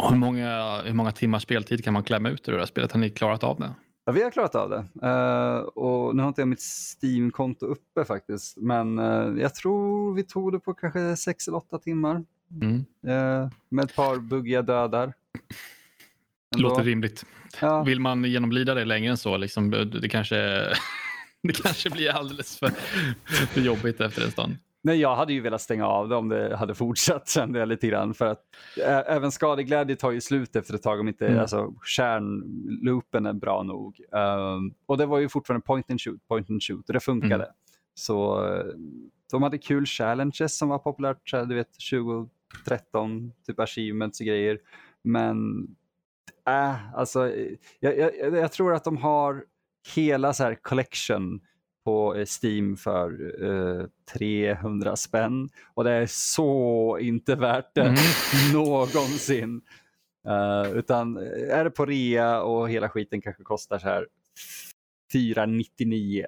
Hur många, hur många timmars speltid kan man klämma ut ur det här spelet? Har ni klarat av det? Ja, vi har klarat av det. Eh, och nu har inte jag mitt Steam-konto uppe faktiskt. Men eh, jag tror vi tog det på kanske sex eller åtta timmar. Mm. eh, med ett par buggiga dödar. Ändå. Låter rimligt. Ja. Vill man genomlida det längre än så, liksom, det, kanske, det kanske blir alldeles för, för jobbigt efter en stund. Nej, jag hade ju velat stänga av det om det hade fortsatt kände jag lite grann. För att ä- även skadeglädje tar ju slut efter ett tag om inte Mm. alltså, kärnloopen är bra nog. Ehm, och det var ju fortfarande point and shoot, point and shoot och det funkade. Mm. Så eh, de hade kul challenges som var populärt, du vet 2013, typ achievements och grejer. Men äh, alltså, eh, jag, jag, jag tror att de har hela så här collection på eh, Steam för eh, 300 spänn och det är så inte värt det Mm. någonsin. Eh, utan är det på rea och hela skiten kanske kostar så här 499.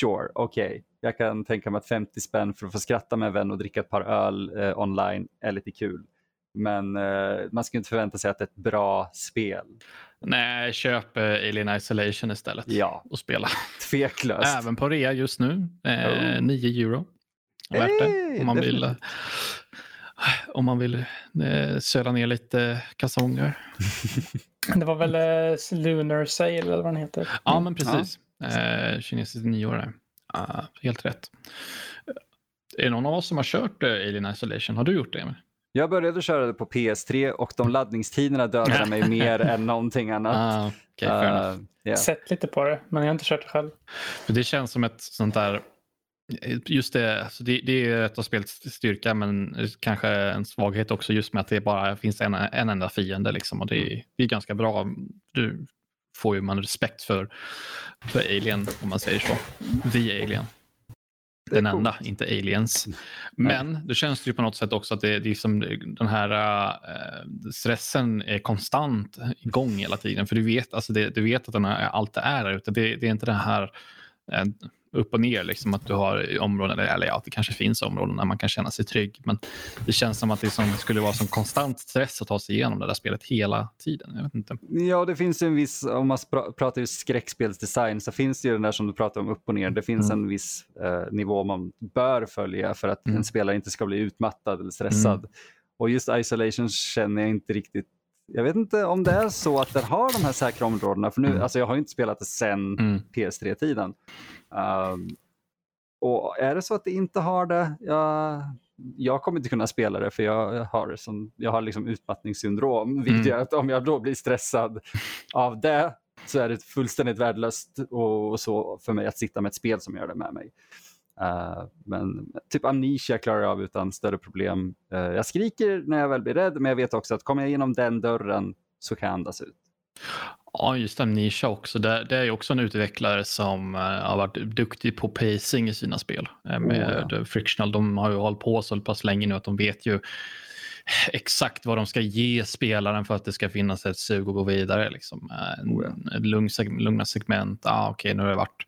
Sure, okej. Jag kan tänka mig att 50 spänn för att få skratta med en vän och dricka ett par öl eh, online är lite kul. Men eh, man ska inte förvänta sig att det är ett bra spel. Nej, köp eh, Alien Isolation istället Ja, och spela. tveklöst. Även på rea just nu. Eh, Oh. 9 euro. Värt det. Om man vill, definitivt. om man vill eh, söla ner lite kalsonger. Det var väl eh, Lunar Sail eller vad den heter. Ja, men precis. Eh, kinesiskt nyår. Ah, helt rätt. Är det någon av oss som har kört eh, Alien Isolation? Har du gjort det? Emil? Jag började köra det på PS3 och de laddningstiderna dödade mig mer än någonting annat. Ah, okay. Uh, yeah. Sett lite på det, men jag har inte kört det själv. För det känns som ett sånt där... Just det, alltså det, det är ett av spelets styrka men kanske en svaghet också just med att det bara finns en, en enda fiende. Liksom, och det, är, det är ganska bra. Du får ju man respekt för, för Alien om man säger så. The Alien. Den enda, coolt. inte aliens. Men då känns det ju på något sätt också att det, det är som den här äh, stressen är konstant igång hela tiden. För du vet, alltså det, du vet att den här, allt det är där ute. Det, det är inte det här äh, upp och ner, liksom att du har områden, eller ja, det kanske finns områden där man kan känna sig trygg. Men det känns som att det som skulle vara som konstant stress att ta sig igenom det där spelet hela tiden. Jag vet inte. Ja, det finns en viss, om man pra- pratar ju skräckspelsdesign så finns det ju den där som du pratar om upp och ner. Det finns Mm. en viss eh, nivå man bör följa för att Mm. en spelare inte ska bli utmattad eller stressad. Mm. Och just isolation känner jag inte riktigt. Jag vet inte om det är så att den har de här säkra områdena. För nu, Mm. alltså jag har inte spelat det sen Mm. PS3-tiden. Um, och är det så att det inte har det, ja, jag kommer inte kunna spela det för jag har, som, jag har liksom utmattningssyndrom. Vilket Mm. gör att om jag då blir stressad av det så är det fullständigt värdelöst och, och så för mig att sitta med ett spel som gör det med mig. Uh, men typ amnesia klarar jag av utan större problem. Uh, jag skriker när jag väl blir rädd men jag vet också att kommer jag igenom den dörren så kan jag andas ut. Ja, just Amnesia också. Det, det är ju också en utvecklare som eh, har varit duktig på pacing i sina spel. eh, med Oh, Frictional. De har ju hållit på så pass länge nu att de vet ju exakt vad de ska ge spelaren för att det ska finnas ett sug att gå vidare. Liksom. Eh, Oh, ja. lugn, lugna segment. Ah, Okej, nu har det varit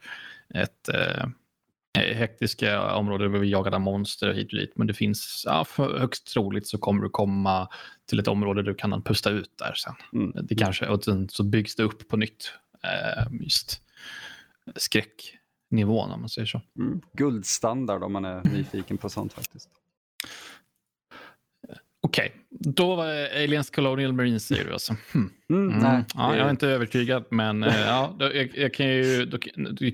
ett eh, hektiska områden där vi jagade monster hit och dit. Men det finns, ja, för högst troligt så kommer du komma till ett område där du kan pusta ut där sen. Mm. Det kanske, och sen så byggs det upp på nytt. Eh, just skräcknivån om man säger så. Mm. Guldstandard om man är nyfiken på sånt faktiskt. Okej, då var Aliens Colonial Marines säger du alltså. Hmm. Mm, Mm. nej, ja, jag är inte övertygad, men eh, ja, jag, jag kan ju, då,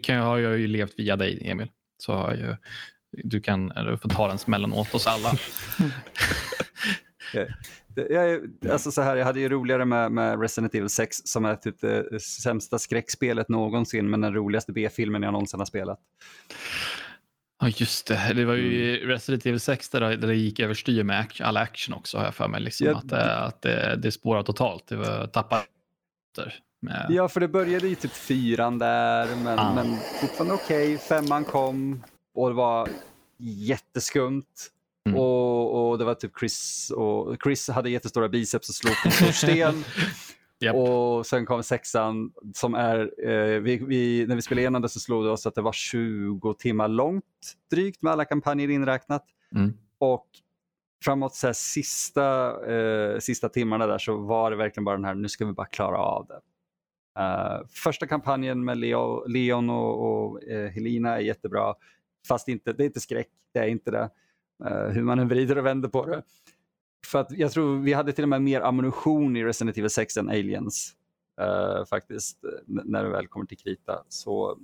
kan, har jag ju levt via dig, Emil. Så har ju, du kan du får ta den smällen åt oss alla. Jag, alltså så här, jag hade ju roligare med, med Resident Evil 6 som är typ det sämsta skräckspelet någonsin men den roligaste B-filmen jag någonsin har spelat. Ja, just det. Det var ju Mm. i Resident Evil 6 där, det- där det gick överstyr med action, all action också, har jag för mig. Liksom, Ja, att det, att det, det spårar totalt. Det var tappa med, Ja, för det började i typ fyran där men, Ah. men fortfarande okej. Femman kom och det var jätteskumt. Mm. Och, och det var typ Chris och Chris hade jättestora biceps och slog på en stor sten. Japp. Och sen kom sexan som är, eh, vi, vi, när vi spelade igenom det så slog det oss att det var 20 timmar långt drygt med alla kampanjer inräknat. Mm. Och framåt så här, sista, eh, sista timmarna där så var det verkligen bara den här, nu ska vi bara klara av det. Uh, första kampanjen med Leo, Leon och, och uh, Helena är jättebra. Fast inte, det är inte skräck, det är inte det. Uh, hur man än vrider och vänder på det. För att jag tror vi hade till och med mer ammunition i Resident Evil 6 än Aliens. faktiskt, när det väl kommer till krita. Så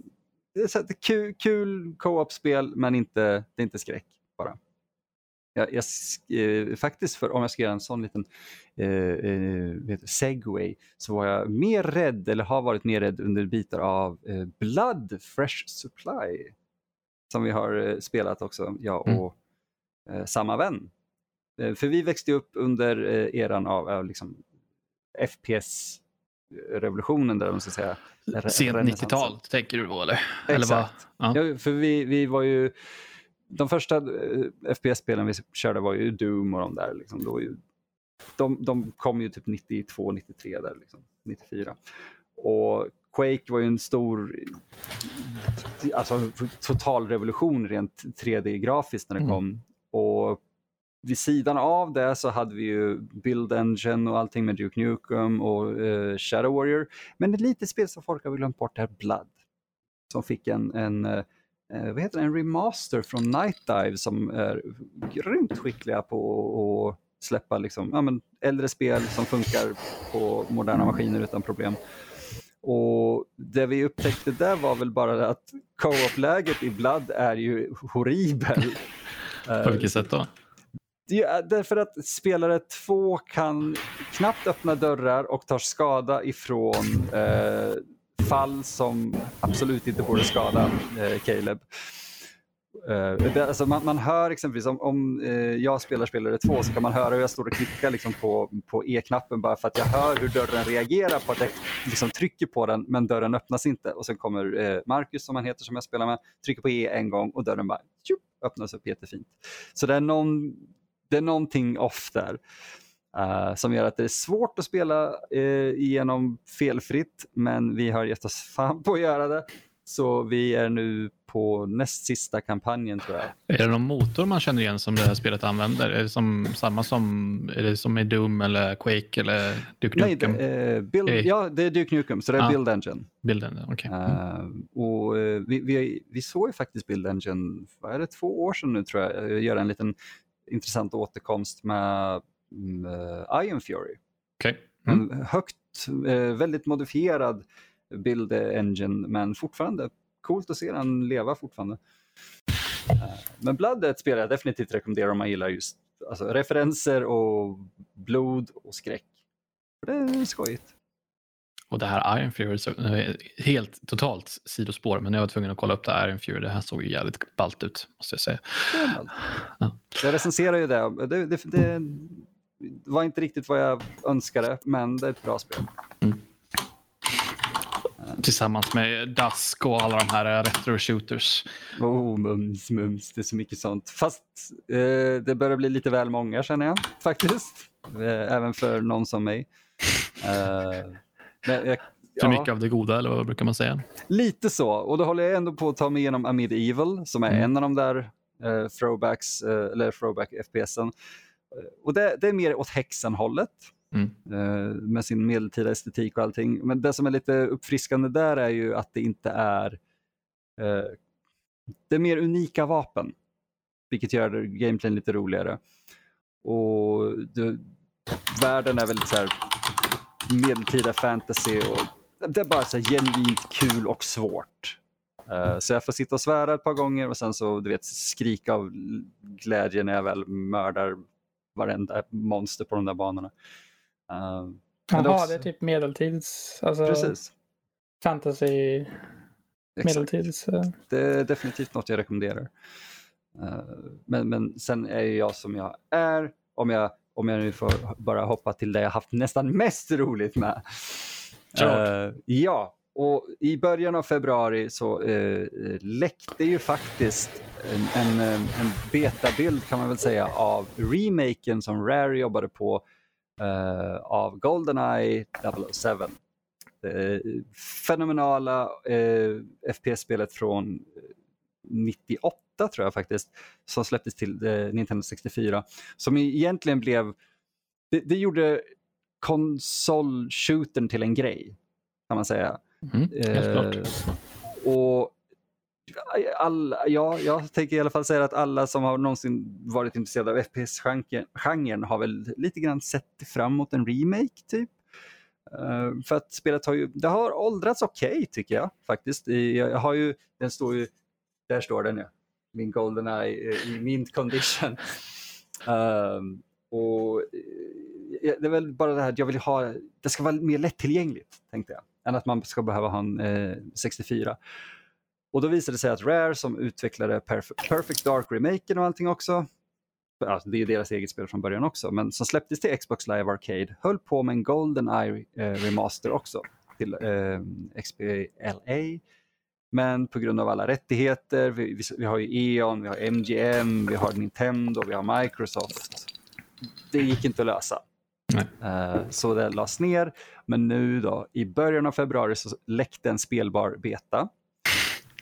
det är, så, det är kul, kul co-op-spel men inte, det är inte skräck bara. Jag, jag, eh, faktiskt, för, om jag ska göra en sån liten eh, eh, segway, så var jag mer rädd, eller har varit mer rädd under bitar av eh, Blood Fresh Supply. Som vi har eh, spelat också, jag Mm. och eh, samma vän. För vi växte upp under eran av liksom, FPS-revolutionen, där man ska säga. Sent renässansen. 90-tal, tänker du då? Eller? Eller vad? Exakt. Ja. Ja, för vi, vi var ju, de första eh, FPS-spelen vi körde var ju Doom och de där. Liksom, då ju, de, de kom ju typ 92, 93 där, liksom, 94. Och Quake var ju en stor, alltså total revolution rent 3D-grafiskt när det Mm. kom. Och vid sidan av det så hade vi ju Build Engine och allting med Duke Nukem och eh, Shadow Warrior. Men ett litet spel som folk har glömt bort är Blood. Som fick en, en, eh, vad heter det, en remaster från Night Dive som är grymt skickliga på att släppa liksom, ja, men äldre spel som funkar på moderna maskiner utan problem. Och Det vi upptäckte där var väl bara att co-op-läget i Blood är ju horribel. På vilket sätt då? Ja, därför att spelare två kan knappt öppna dörrar och tar skada ifrån eh, fall som absolut inte borde skada eh, Caleb. Uh, det, alltså man, man, hör exempelvis om, om uh, jag spelar spelare två så kan man höra hur jag står och klickar liksom på, på E-knappen bara för att jag hör hur dörren reagerar på att jag liksom trycker på den men dörren öppnas inte. Och sen kommer uh, Marcus som han heter som jag spelar med, trycker på E en gång och dörren bara tjup, öppnas upp jättefint. Så det är, någon, det är någonting off där. Uh, som gör att det är svårt att spela uh, igenom felfritt, men vi har gett oss fan på att göra det. Så vi är nu på näst sista kampanjen tror jag. Är det någon motor man känner igen som det här spelet använder? Är det som, samma som, är det som i Doom eller Quake eller Duke Nukem? Nej, det, uh, build, hey. Ja, det är Duke Nukem, så det är ah. Build Engine. Build Engine, okay. Mm. och vi, vi, vi såg ju faktiskt Build Engine, vad är det, två år sedan nu tror jag, göra en liten intressant återkomst med uh, Iron Fury. Okay. Mm. En högt, uh, väldigt modifierad Build Engine men fortfarande coolt att se den leva fortfarande. Uh, men Blood är ett spel jag definitivt rekommenderar om man gillar just alltså, referenser och blod och skräck. Det är skojigt. Och det här Iron Fury, så, helt totalt sidospår, men jag var tvungen att kolla upp det här Iron Fury. Det här såg ju jävligt ballt ut, måste jag säga. Ja. Jag recenserar ju det. Det, det, det. Var inte riktigt vad jag önskade, men det är ett bra spel. Mm. Tillsammans med Dusk och alla de här retro-shooters. Oh, mums, mums. Det är så mycket sånt. Fast eh, det börjar bli lite väl många känner jag faktiskt. Eh, även för någon som mig. Eh, men jag, för mycket av det goda, eller vad brukar man säga? Lite så, och då håller jag ändå på att ta mig igenom Amid Evil, som är mm. en av de där eh, throwbacks, eh, eller throwback FPSen. Eh, och det, det, är mer åt häxan-hållet. Mm. Eh, med sin medeltida estetik och allting. Men det som är lite uppfriskande där är ju att det inte är... Eh, det är mer unika vapen, vilket gör gameplayen lite roligare. Och det, världen är väldigt så här medeltida fantasy. Och det är bara så genuint kul och svårt. Uh, så jag får sitta och svära ett par gånger och sen så du vet skrika av glädje när jag väl mördar varenda monster på de där banorna. Uh, Jaha, det, också... det är typ medeltids... Alltså, Precis. Fantasy... Medeltids... Uh... Det är definitivt något jag rekommenderar. Uh, men, men sen är jag som jag är. Om jag om jag nu får bara hoppa till det jag haft nästan mest roligt med. Uh, ja, och i början av februari så eh, läckte ju faktiskt en, en, eh, en betabild kan man väl säga av remaken som Rare jobbade på eh, av Goldeneye 007. Det eh, fenomenala eh, FPS-spelet från 98 tror jag faktiskt, som släpptes till eh, Nintendo 64. Som egentligen blev, det, det gjorde konsol-shootern till en grej, kan man säga. Mm, eh, och all, ja, jag tänker i alla fall säga att alla som har någonsin varit intresserade av FPS-genren har väl lite grann sett fram emot en remake typ. Uh, för att spelet har ju, det har åldrats okej okay, tycker jag faktiskt. Jag, har ju, den står ju, där står den ja min Goldeneye eh, i mint condition. Um, och det är väl bara det här att jag vill ha, det ska vara mer lättillgängligt tänkte jag, än att man ska behöva ha en eh, 64. Och då visade det sig att Rare som utvecklade Perf Perfect Dark remaken och allting också, alltså det är deras eget spel från början också, men som släpptes till Xbox Live Arcade, höll på med en Goldeneye eh, remaster också till eh, XBLA men på grund av alla rättigheter, vi, vi, vi har ju E.ON, vi har MGM, vi har Nintendo, vi har Microsoft. Det gick inte att lösa. Uh, så det lades ner. Men nu då, i början av februari så läckte en spelbar beta.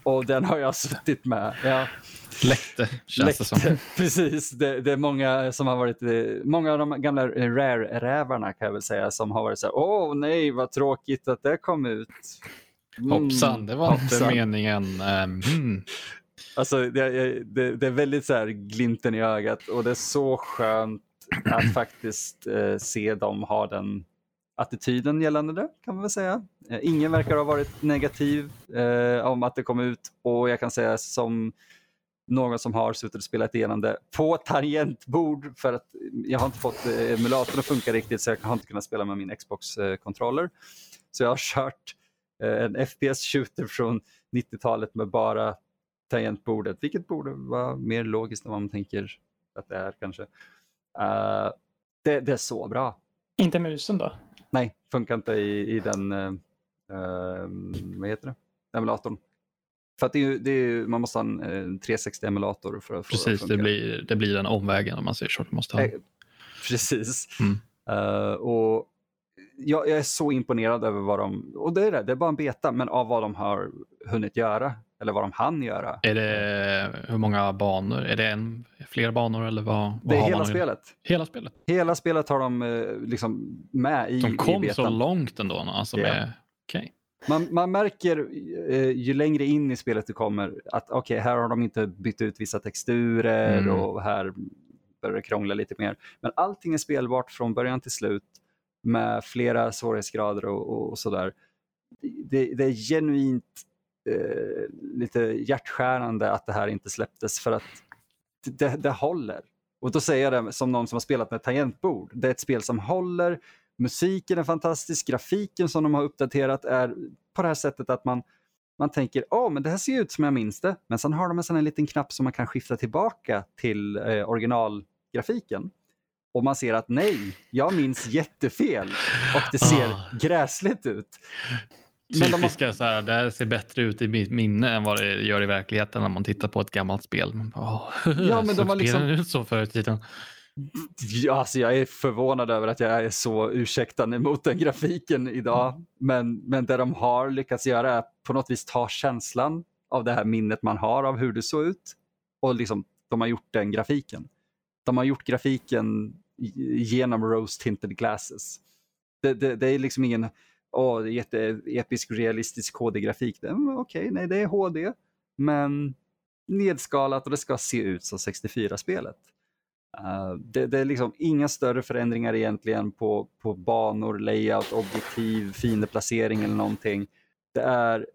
Och den har jag suttit med. Ja. Läckte, känns Läckte, det som. Precis, det, det, är många som har varit, eh, många av de gamla rare-rävarna kan jag väl säga, som har varit så här, åh nej vad tråkigt att det kom ut. Mm. Hoppsan, det var inte meningen. Um, Alltså, det, det, det är väldigt så här glimten i ögat och det är så skönt att faktiskt eh, se dem ha den attityden gällande det kan man väl säga. Eh, ingen verkar ha varit negativ eh, om att det kom ut och jag kan säga som någon som har suttit och spelat igenom det på tangentbord för att jag har inte fått eh, emulatorn att funka riktigt så jag har inte kunnat spela med min Xbox-controller. Så jag har kört eh, en FPS-shooter från 90-talet med bara tangentbordet, vilket borde vara mer logiskt än vad man tänker att det är kanske. Uh, det, det, är så bra. Inte musen då? Nej, funkar inte i, i den, uh, vad heter det, emulatorn. För att det är, det är, man måste ha en, en 360-emulator för att få Precis, det, blir, det blir den omvägen om man säger så. Du måste ha. Eh, precis. Mm. Uh, och jag, jag, är så imponerad över vad de, och det är det, det är bara en beta, men av vad de har hunnit göra. Eller vad de hann göra. Är det hur många banor? Är det en, fler banor eller vad? vad det är hela spelet. Hela spelet? Hela spelet har de eh, liksom med i De kom i så långt ändå? Alltså yeah. med, okay. man, man märker eh, ju längre in i spelet du kommer att okej, okay, här har de inte bytt ut vissa texturer mm. och här börjar det krångla lite mer. Men allting är spelbart från början till slut med flera svårighetsgrader och, och sådär. Det, det, är genuint lite hjärtskärande att det här inte släpptes för att det, det håller. Och då säger jag det som någon som har spelat med tangentbord. Det är ett spel som håller, musiken är fantastisk, grafiken som de har uppdaterat är på det här sättet att man, man tänker åh, men det här ser ut som jag minns det. Men sen har de en sån här liten knapp som man kan skifta tillbaka till eh, originalgrafiken. Och man ser att nej, jag minns jättefel och det ser ah. gräsligt ut. Typiska har... så här, det här ser bättre ut i mitt minne än vad det gör i verkligheten när man tittar på ett gammalt spel. oh, ja, men de har liksom... ut så förr i tiden. Ja, alltså jag är förvånad över att jag är så ursäktande mot den grafiken idag. Mm. Men, men det de har lyckats göra är på något vis ta känslan av det här minnet man har av hur det såg ut och liksom, de har gjort den grafiken. De har gjort grafiken genom rose tinted glasses. Det, det, det är liksom ingen åh, det är jätteepisk realistisk HD-grafik. Okej, okay, nej det är HD, men nedskalat och det ska se ut som 64-spelet. Uh, eh, det, det, är liksom inga större förändringar egentligen på, på banor, layout, objektiv, fiendeplacering eller någonting. Det är,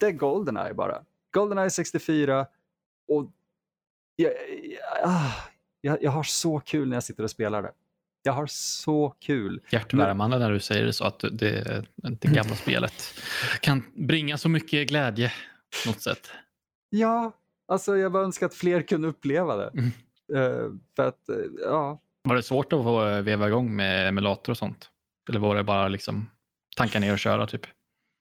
det är Goldeneye bara. Goldeneye 64 och jag, jag, ah, jag, jag har så kul när jag sitter och spelar det. Jag har så kul. Hjärtvärmande när du säger det så att det, det gamla spelet kan bringa så mycket glädje på något sätt. Ja, alltså jag bara önskar att fler kunde uppleva det. Mm. Uh, för att, uh, ja. Var det svårt att få veva igång med emulator och sånt? Eller var det bara liksom tankar ner och köra typ?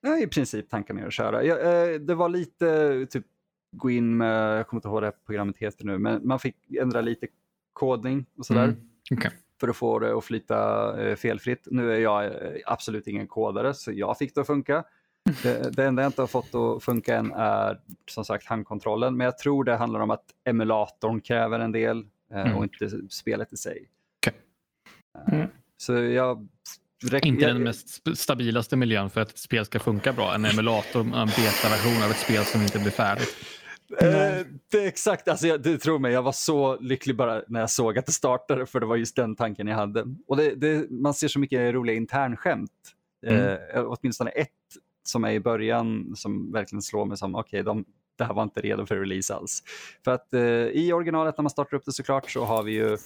Ja, i princip tankar ner och köra. Ja, uh, det var lite typ gå in med, jag kommer inte ihåg vad det programmet heter nu, men man fick ändra lite kodning och sådär. Mm. Okay för att få det att flyta eh, felfritt. Nu är jag eh, absolut ingen kodare så jag fick det att funka. Det, det enda jag inte har fått att funka än är som sagt handkontrollen men jag tror det handlar om att emulatorn kräver en del eh, mm. och inte spelet i sig. Okay. Mm. Så jag inte den mest stabilaste miljön för att ett spel ska funka bra. En emulator, en beta-version av ett spel som inte blir färdigt. Eh, det är exakt, alltså jag, du tror mig, jag var så lycklig bara när jag såg att det startade för det var just den tanken jag hade. Och det, det, man ser så mycket roliga internskämt. Mm. Eh, åtminstone ett som är i början som verkligen slår mig som okej, okay, det här var inte redo för release alls. För att eh, i originalet när man startar upp det såklart så har vi ju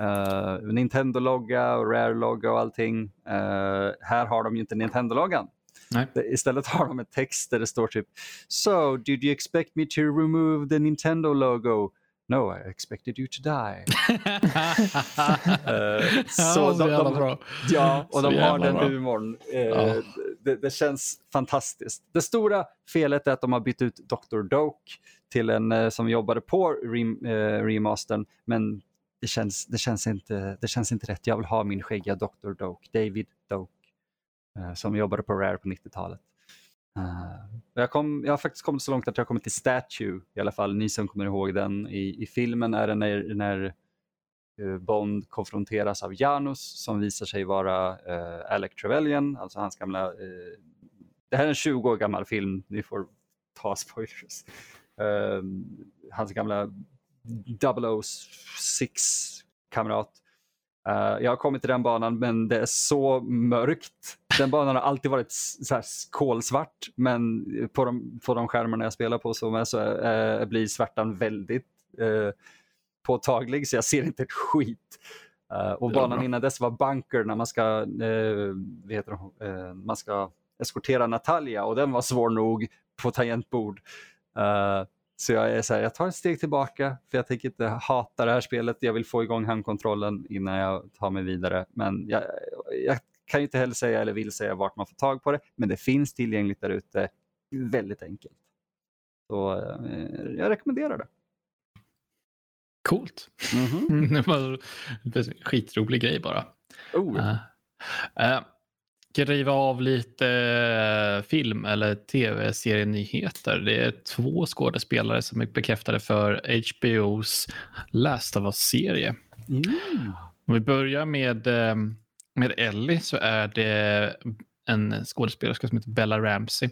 uh, Nintendo-logga och Rare-logga och allting. Uh, här har de ju inte Nintendo-loggan. Nej. Istället har de en text där det står typ So, did you expect me to remove the Nintendo logo? No, I expected you to die. uh, så de, de, bra. Ja, och så de har den bra. humorn. Uh, ja. det, det, känns fantastiskt. Det stora felet är att de har bytt ut Dr. Doke till en uh, som jobbade på rem, remastern, men det känns, det, känns inte, det känns inte rätt. Jag vill ha min skäggiga Dr. Doke, David Doke. Eh, som jobbade på Rare på 90-talet. Uh, eh, jag, kom, jag har faktiskt kommit så långt att jag kommit till Statue i alla fall. Ni som kommer ihåg den. I, i filmen är det när, när eh, Bond konfronteras av Janus som visar sig vara uh, Alec Trevelyan, alltså hans gamla... det här är en 20 år gammal film, ni får ta spoilers. eh, hans gamla 006-kamrat. Uh, jag har kommit till den banan men det är så mörkt. Den banan har alltid varit så här kolsvart men på de, på de skärmarna jag spelar på så, med så uh, blir svärtan väldigt uh, påtaglig så jag ser inte ett skit. och banan innan dess var bunker när man ska, vet du, man ska eskortera Natalia och den var svår nog på tangentbord. Så jag är så här, jag tar ett steg tillbaka för jag tänker inte hata det här spelet. Jag vill få igång handkontrollen innan jag tar mig vidare. Men jag, jag kan inte heller säga eller vill säga vart man får tag på det. Men det finns tillgängligt där ute. Väldigt enkelt. Så eh, jag rekommenderar det. Coolt. Mm -hmm. det var en skitrolig grej bara. Oh. Uh, uh, skriva av lite eh, film eller tv-serienyheter. Det är två skådespelare som är bekräftade för HBOs Last of Us-serie. Mm. Om vi börjar med, eh, med Ellie så är det en skådespelerska som heter Bella Ramsey.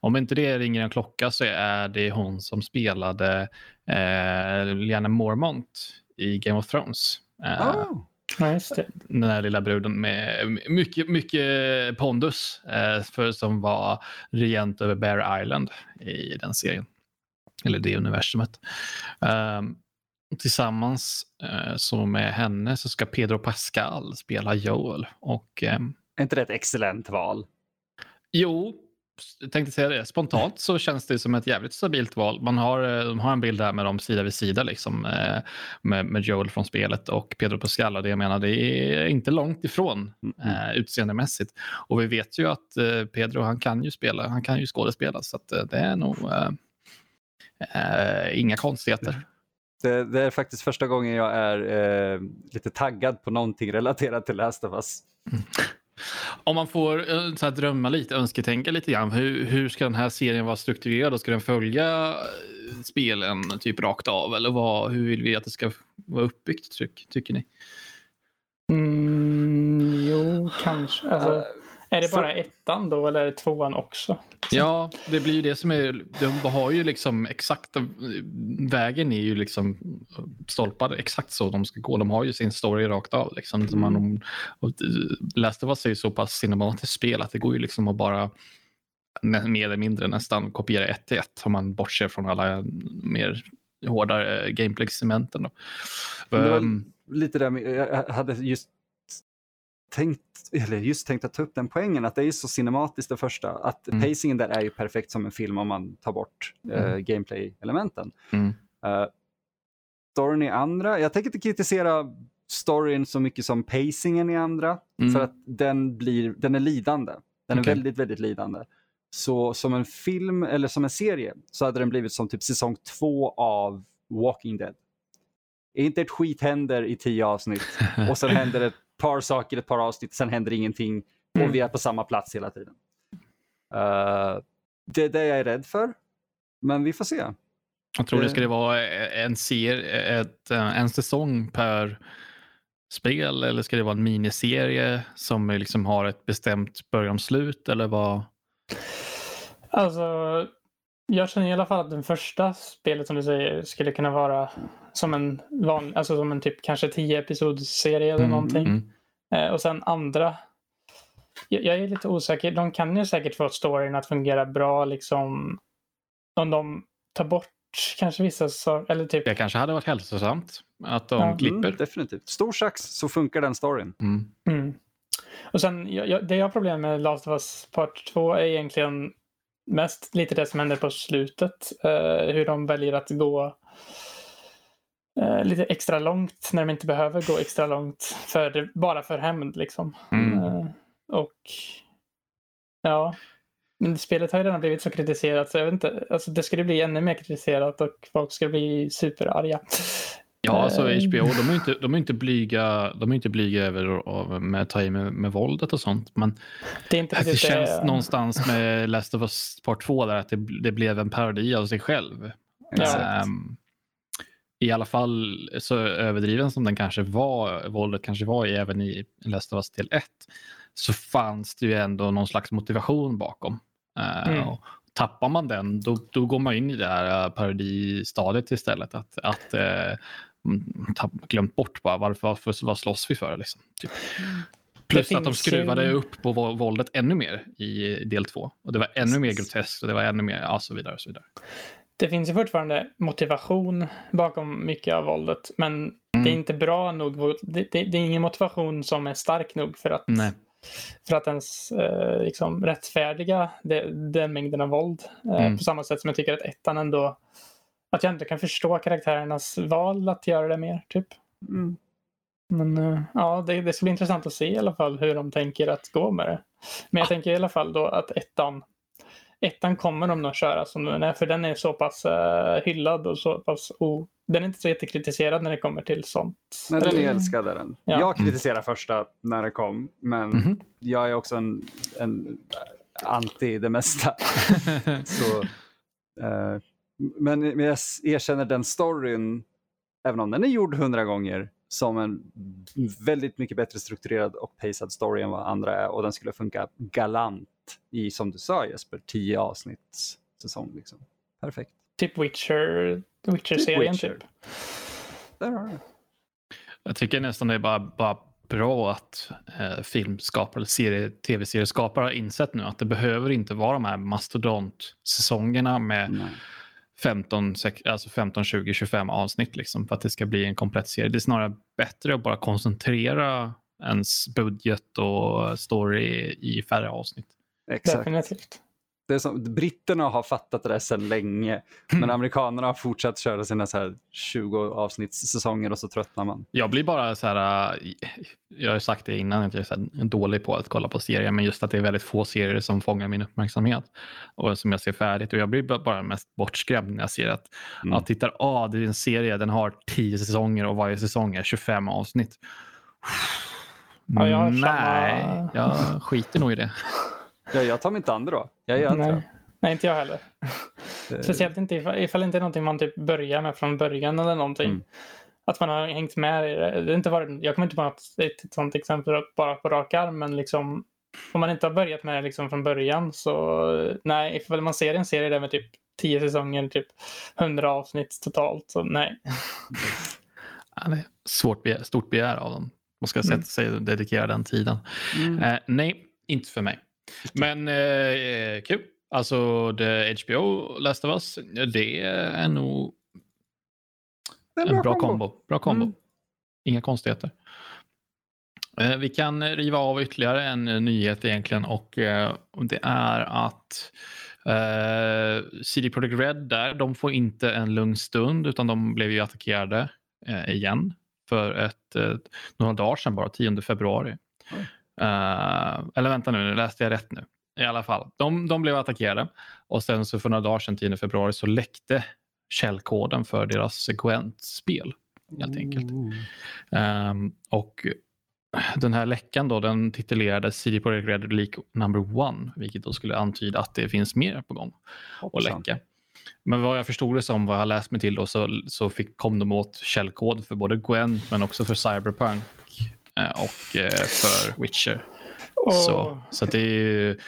Om inte det ringer en klocka så är det hon som spelade eh, Lyanna Mormont i Game of Thrones. Eh, oh. Ja, Den här lilla bruden med mycket, mycket pondus eh, för, som var regent över Bear Island i den serien. Eller det universumet. Um, tillsammans uh, så med henne så ska Pedro Pascal spela Joel. Och, um, är inte det ett excellent val? Jo, jag tänkte säga det. Spontant så känns det som ett jävligt stabilt val. Man har, eh, de har en bild där med dem sida vid sida liksom, eh, med, med Joel från spelet och Pedro Pascal. Och det jag menar, det är inte långt ifrån mm. eh, utseendemässigt. Och vi vet ju att eh, Pedro, han kan ju spela, han kan ju skådespela. Så att, eh, det är nog eh, eh, inga konstigheter. Det, det, är faktiskt första gången jag är lite taggad på någonting relaterat till Last of Us. Mm. Om man får eh, så här, drömma lite, önsketänka lite grann. Hur, hur ska den här serien vara strukturerad? Ska den följa eh, spelen typ rakt av? Eller vad, hur vill vi att det ska vara uppbyggt, tyck, tycker ni? Mm, jo, kanske. Alltså, är det bara ettan då eller är det tvåan också? Ja, det blir ju det som är... De har ju liksom exakt... Vägen är ju liksom stolpad exakt så de ska gå. De har ju sin story rakt av. Liksom. Mm. Man, och Last of Us är ju så pass cinematiskt spel att det går ju liksom att bara mer eller mindre nästan kopiera ett till ett om man bortser från alla mer hårdare gameplay-segmenten. Um, lite där jag hade just tänkt, eller just tänkt att ta upp den poängen att det är så cinematiskt det första. Att mm. pacingen där är ju perfekt som en film om man tar bort eh, mm. uh, gameplay-elementen. Mm. Uh, storyn i andra, jag tänker inte kritisera storyn så mycket som pacingen i andra. Mm. För att den, blir, den är lidande. Den okay. är väldigt, väldigt lidande. Så som en film eller som en serie så hade den blivit som typ säsong två av Walking Dead. Inte ett skit händer i tio avsnitt och sen händer ett par saker, ett par avsnitt, sen händer ingenting och mm. vi är på samma plats hela tiden. Uh, det är det jag är rädd för, men vi får se. Jag tror det skulle vara en, serie, ett, en säsong per spel eller ska det vara en miniserie som liksom har ett bestämt början och slut eller vad? Alltså, jag känner i alla fall att den första spelet som du säger skulle kunna vara som en van, alltså som en typ kanske tio episodsserie eller mm, någonting. Mm. Eh, och sen andra. Jag, jag, är lite osäker. De kan ju säkert få storyn att fungera bra liksom. Om de tar bort kanske vissa saker. Eller typ. Det kanske hade varit hälsosamt att de ja. klipper. Mm, definitivt. Stor sax så funkar den storyn. Mm. Mm. Och sen, jag, det jag har problem med Last of Us Part 2 är egentligen mest lite det som händer på slutet. Uh, hur de väljer att gå uh, lite extra långt när de inte behöver gå extra långt. För bara för hämnd liksom. Mm. Uh, och ja, men spelet har ju redan blivit så kritiserat så jag vet inte, alltså det skulle bli ännu mer kritiserat och folk skulle bli superarga. Ja, alltså HBO, de är inte, de är inte blyga, de är inte blyga över med att ta i med, med våldet och sånt. Men det, är inte det känns det. någonstans med Last of Us Part 2 där att det, det blev en parodi av sig själv. Ja. Um, I alla fall så överdriven som den kanske var, våldet kanske var även i Last of Us del 1, så fanns det ju ändå någon slags motivation bakom. Uh, mm. tappar man den, då, då går man in i det här eh, parodistadiet istället. Att, att eh, glömt bort bara varför, varför vad slåss vi för. Liksom, typ. Plus att de skruvade ju... upp på våldet ännu mer i del två. Och det var ännu mer groteskt och det var ännu mer, ja så vidare. Och så vidare. Det finns ju fortfarande motivation bakom mycket av våldet, men mm. det är mm. inte bra nog. Det, det, det, är ingen motivation som är stark nog för att, Nej. för att ens eh, liksom rättfärdiga det, den mängden av våld. Eh, mm. På samma sätt som jag tycker att ettan ändå, att jag inte kan förstå karaktärernas val att göra det mer. typ. Mm. Men uh, ja, det, det ska bli intressant att se i alla fall hur de tänker att gå med det. Men jag ah. tänker i alla fall då att ettan, ettan kommer de nog köra som den är, för den är så pass uh, hyllad och så pass oh, den är inte så jättekritiserad när det kommer till sånt. Nej, den är älskad den. Ja. Jag kritiserade första när det kom, men mm -hmm. jag är också en, en anti det mesta. så, uh, men, men jag erkänner den storyn, även om den är gjord hundra gånger, som en väldigt mycket bättre strukturerad och pacad story än vad andra är och den skulle funka galant i, som du sa Jesper, tio avsnitts säsong. Liksom. Perfekt. Typ Witcher, Witcher-serien typ. Witcher. Där har du Jag tycker nästan det är bara, bara bra att eh, filmskapare, serie, tv-serieskapare har insett nu att det behöver inte vara de här mastodontsäsongerna med Nej 15, alltså 15, 20, 25 avsnitt liksom, för att det ska bli en komplett serie. Det är snarare bättre att bara koncentrera ens budget och story i färre avsnitt. Exakt. Definitivt. Det är som, britterna har fattat det där sedan länge, men mm. amerikanerna har fortsatt köra sina så här 20 avsnittssäsonger och så tröttnar man. Jag blir bara så här, äh, jag har sagt det innan, att jag är dålig på att kolla på serier, men just att det är väldigt få serier som fångar min uppmärksamhet och som jag ser färdigt. Och jag blir bara mest bortskrämd när jag ser att, mm. ja, tittar, ah, det är en serie, den har 10 säsonger och varje säsong är 25 avsnitt. Ja, jag Nej, samma... jag skiter nog i det. Ja, jag tar mig inte an det då. Jag gör inte Nej. Nej, inte jag heller. Speciellt inte ifall, ifall det inte är någonting man typ börjar med från början eller någonting. Mm. Att man har hängt med i det. det är inte varit, jag kommer inte på något, ett sånt exempel bara på rak arm, men liksom om man inte har börjat med det liksom från början så nej, ifall man ser en serie där med typ tio säsonger, typ hundra avsnitt totalt, så nej. Ja, det är svårt begär, stort begär av dem. Man ska sätta mm. sig och dedikera den tiden. Mm. Eh, nej, inte för mig. Men eh, kul. Alltså det HBO Last of Us, det är nog det är en bra, bra kombo. Bra kombo. Mm. Inga konstigheter. Eh, vi kan riva av ytterligare en nyhet egentligen och eh, det är att eh, CD Projekt Red där, de får inte en lugn stund utan de blev ju attackerade eh, igen för ett, eh, några dagar sedan bara, 10 februari. Uh, eller vänta nu, nu läste jag rätt nu. I alla fall, de, de blev attackerade och sen så för några dagar sedan, 10 februari, så läckte källkoden för deras Gwent-spel. Helt enkelt. Um, och den här läckan då, den titulerades CD Projekt Red Leak number one, vilket då skulle antyda att det finns mer på gång att läcka. Men vad jag förstod det som, vad jag läst mig till då, så, så fick, kom de åt källkod för både Gwent men också för Cyberpunk Eh, och eh, för Witcher. Oh. Så, så det är ju,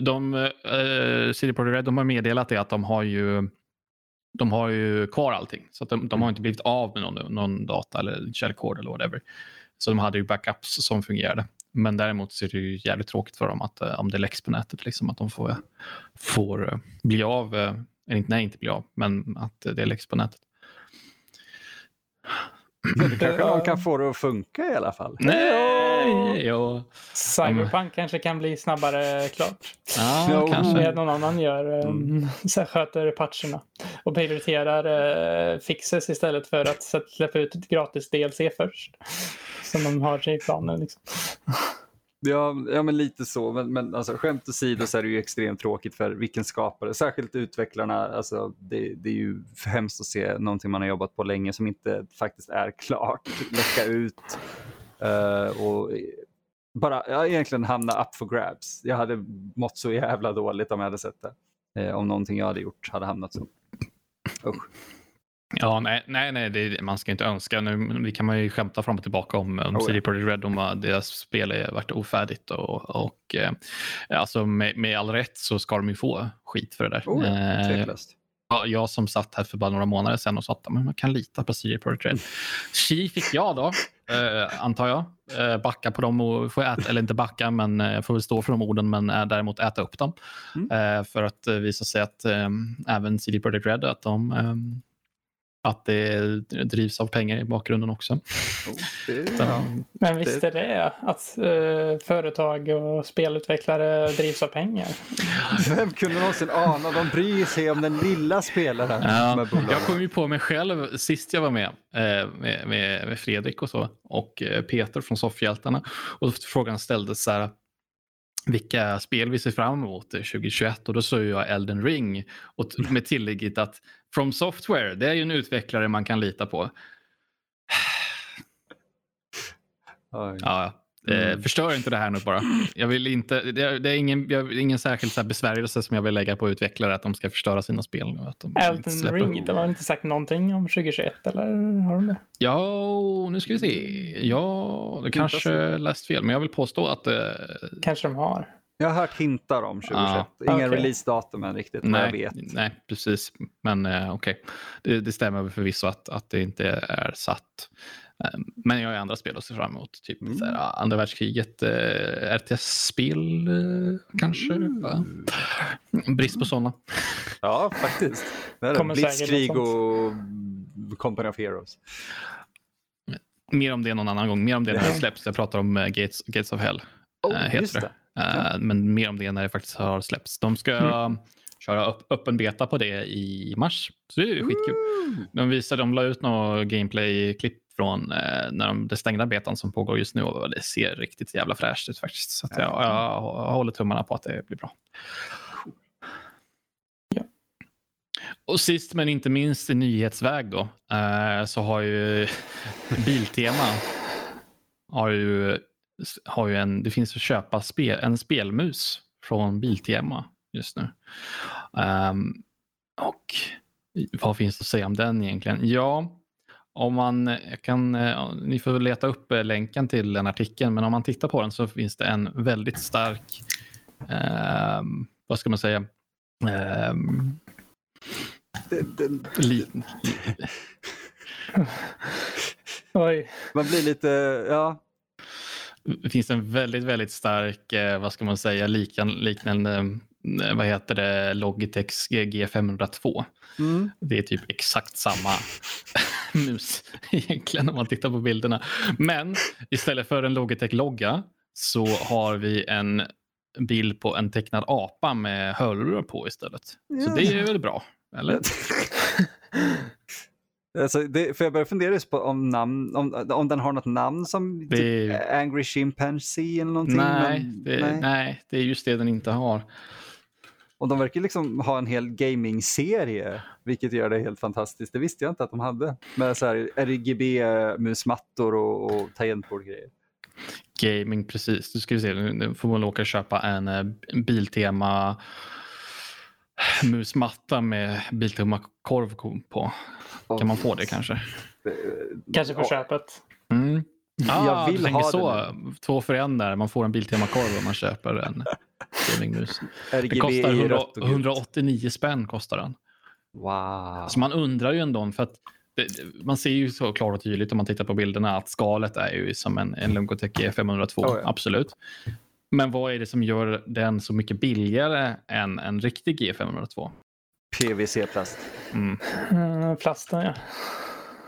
de, uh, CD Projekt Red, de har meddelat det att de har ju de har ju kvar allting. Så de, de, har inte blivit av med någon, någon data eller källkod eller whatever. Så de hade ju backups som fungerade. Men däremot så är det ju jävligt tråkigt för dem att om det läcks på nätet, liksom, att de får, får bli av, eller nej inte bli av, men att det läcks på nätet. Det kanske någon kan få det att funka i alla fall. Nej, jo. Cyberpunk kanske kan bli snabbare klart. Ja, jo. kanske. Med någon annan gör, eh, mm. så sköter patcherna. Och prioriterar uh, fixes istället för att släppa ut gratis DLC först. Som de har i planen. Liksom. Ja, ja men lite så. Men, men alltså, skämt åsido så är det ju extremt tråkigt för vilken skapare, särskilt utvecklarna. Alltså, det, det är ju hemskt att se någonting man har jobbat på länge som inte faktiskt är klart, läcka ut. Uh, och bara ja, egentligen hamna up for grabs. Jag hade mått så jävla dåligt om jag hade sett det. Uh, om någonting jag hade gjort hade hamnat så. Usch. Ja, nej, nej, nej det, man ska inte önska. Nu det kan man ju skämta fram och tillbaka om, om Oh. CD Projekt Red, om deras spel har varit ofärdigt. Och, och eh, alltså med, med all rätt så ska de ju få skit för det där. Oh, Eh. Ja, jag som satt här för bara några månader sedan och sa att man kan lita på CD Projekt Red. Chi fick jag då, eh, antar jag. Eh, backa på dem och få äta, eller inte backa, men eh, får väl stå för de orden, men eh, däremot äta upp dem. Mm. Eh, för att visa sig att eh, även CD Projekt Red, att de eh, att det drivs av pengar i bakgrunden också. Oh, ja. Men visst är det att eh, företag och spelutvecklare drivs av pengar? Vem kunde någonsin ana? De bryr sig om den lilla spelaren. Ja, jag kom ju på mig själv sist jag var med, eh, med, med, med Fredrik och så och eh, Peter från Soffhjältarna. Och frågan ställdes så här, vilka spel vi ser fram emot 2021 och då sa jag Elden Ring. Och t- med tillägget att From Software, det är ju en utvecklare man kan lita på. Ja, Mm. Förstör inte det här nu bara. Jag vill inte, det är, det är ingen, jag, ingen särskild så här besvärjelse som jag vill lägga på utvecklare att de ska förstöra sina spel. nu, Att de inte Elden. Ring, de har inte sagt någonting om 2021 eller har de det? Ja, nu ska vi se. Ja, det kanske läst fel, men jag vill påstå att eh, Kanske de har. Jag har hört hintar om 2021. Ja. Inga Okej. releasedatum än riktigt, vad jag nej, vet. nej, precis. Men eh, okej, det, det stämmer väl förvisso att, att det inte är satt. Eh, Men jag har ju andra spel att se fram emot. Typ Mm. här, ah, andra världskriget, eh, RTS-spel eh, kanske. Mm. va? Brist på sådana. Ja, faktiskt. Blitzkrig och Company of Heroes. Mer om det någon annan gång. Mer om det när det släpps. Jag pratar om eh, Gates, Gates of Hell. Oh, Eh, heter just det. det. Eh, Men mer om det när det faktiskt har släppts. De ska Mm. köra upp, öppen beta på det i mars. Så det är ju skitkul. De visade, de la ut några gameplay-klipp från eh, när de, det stängda betan som pågår just nu och det ser riktigt jävla fräscht ut faktiskt. Så jag, jag, jag håller tummarna på att det blir bra. Ja. Och sist men inte minst i nyhetsväg då eh, så har ju Biltema har ju, har ju en, det finns att köpa spel, en spelmus från Biltema just nu. Ehm, och vad finns att säga om den egentligen? Ja, om man jag kan, eh, ni får leta upp eh, länken till den artikeln, men om man tittar på den så finns det en väldigt stark, ehm, vad ska man säga, ehm, Det, det, li, Oj, man blir lite, ja. det finns en väldigt, väldigt stark, eh, vad ska man säga, likan, liknande, eh, vad heter det, Logitech G502. Mm. Det är typ exakt samma mus egentligen om man tittar på bilderna. Men istället för en Logitech-logga så har vi en bild på en tecknad apa med hörlurar på istället. Så Ja. det är väl bra? Eller? Alltså, det, för jag börjar fundera just på om, namn, om, om den har något namn som Det- typ Angry Chimpanzee eller någonting. Nej, men, det, nej. nej, det är just det den inte har. Och de verkar liksom ha en hel gaming-serie, vilket gör det helt fantastiskt. Det visste jag inte att de hade. Med så här RGB-musmattor och, och tangentbordgrejer. Gaming, precis. Du ska vi se, nu får man åka och köpa en eh, Biltema musmatta med Biltema-korv på. Kan man få det kanske? kanske på köpet. Mm. Ah, Jag vill ha så. det Två för en där. Man får en Biltema-korv om man köper en gamingmus. Det kostar i 100, rött och gult. 189 spänn. kostar den. Wow. Så man undrar ju ändå, för att det, man ser ju så klart och tydligt om man tittar på bilderna att skalet är ju som en, en Logitech G502. Oh, ja. Absolut. Men vad är det som gör den så mycket billigare än en riktig G502? PVC-plast. Mm. Mm, plasten ja.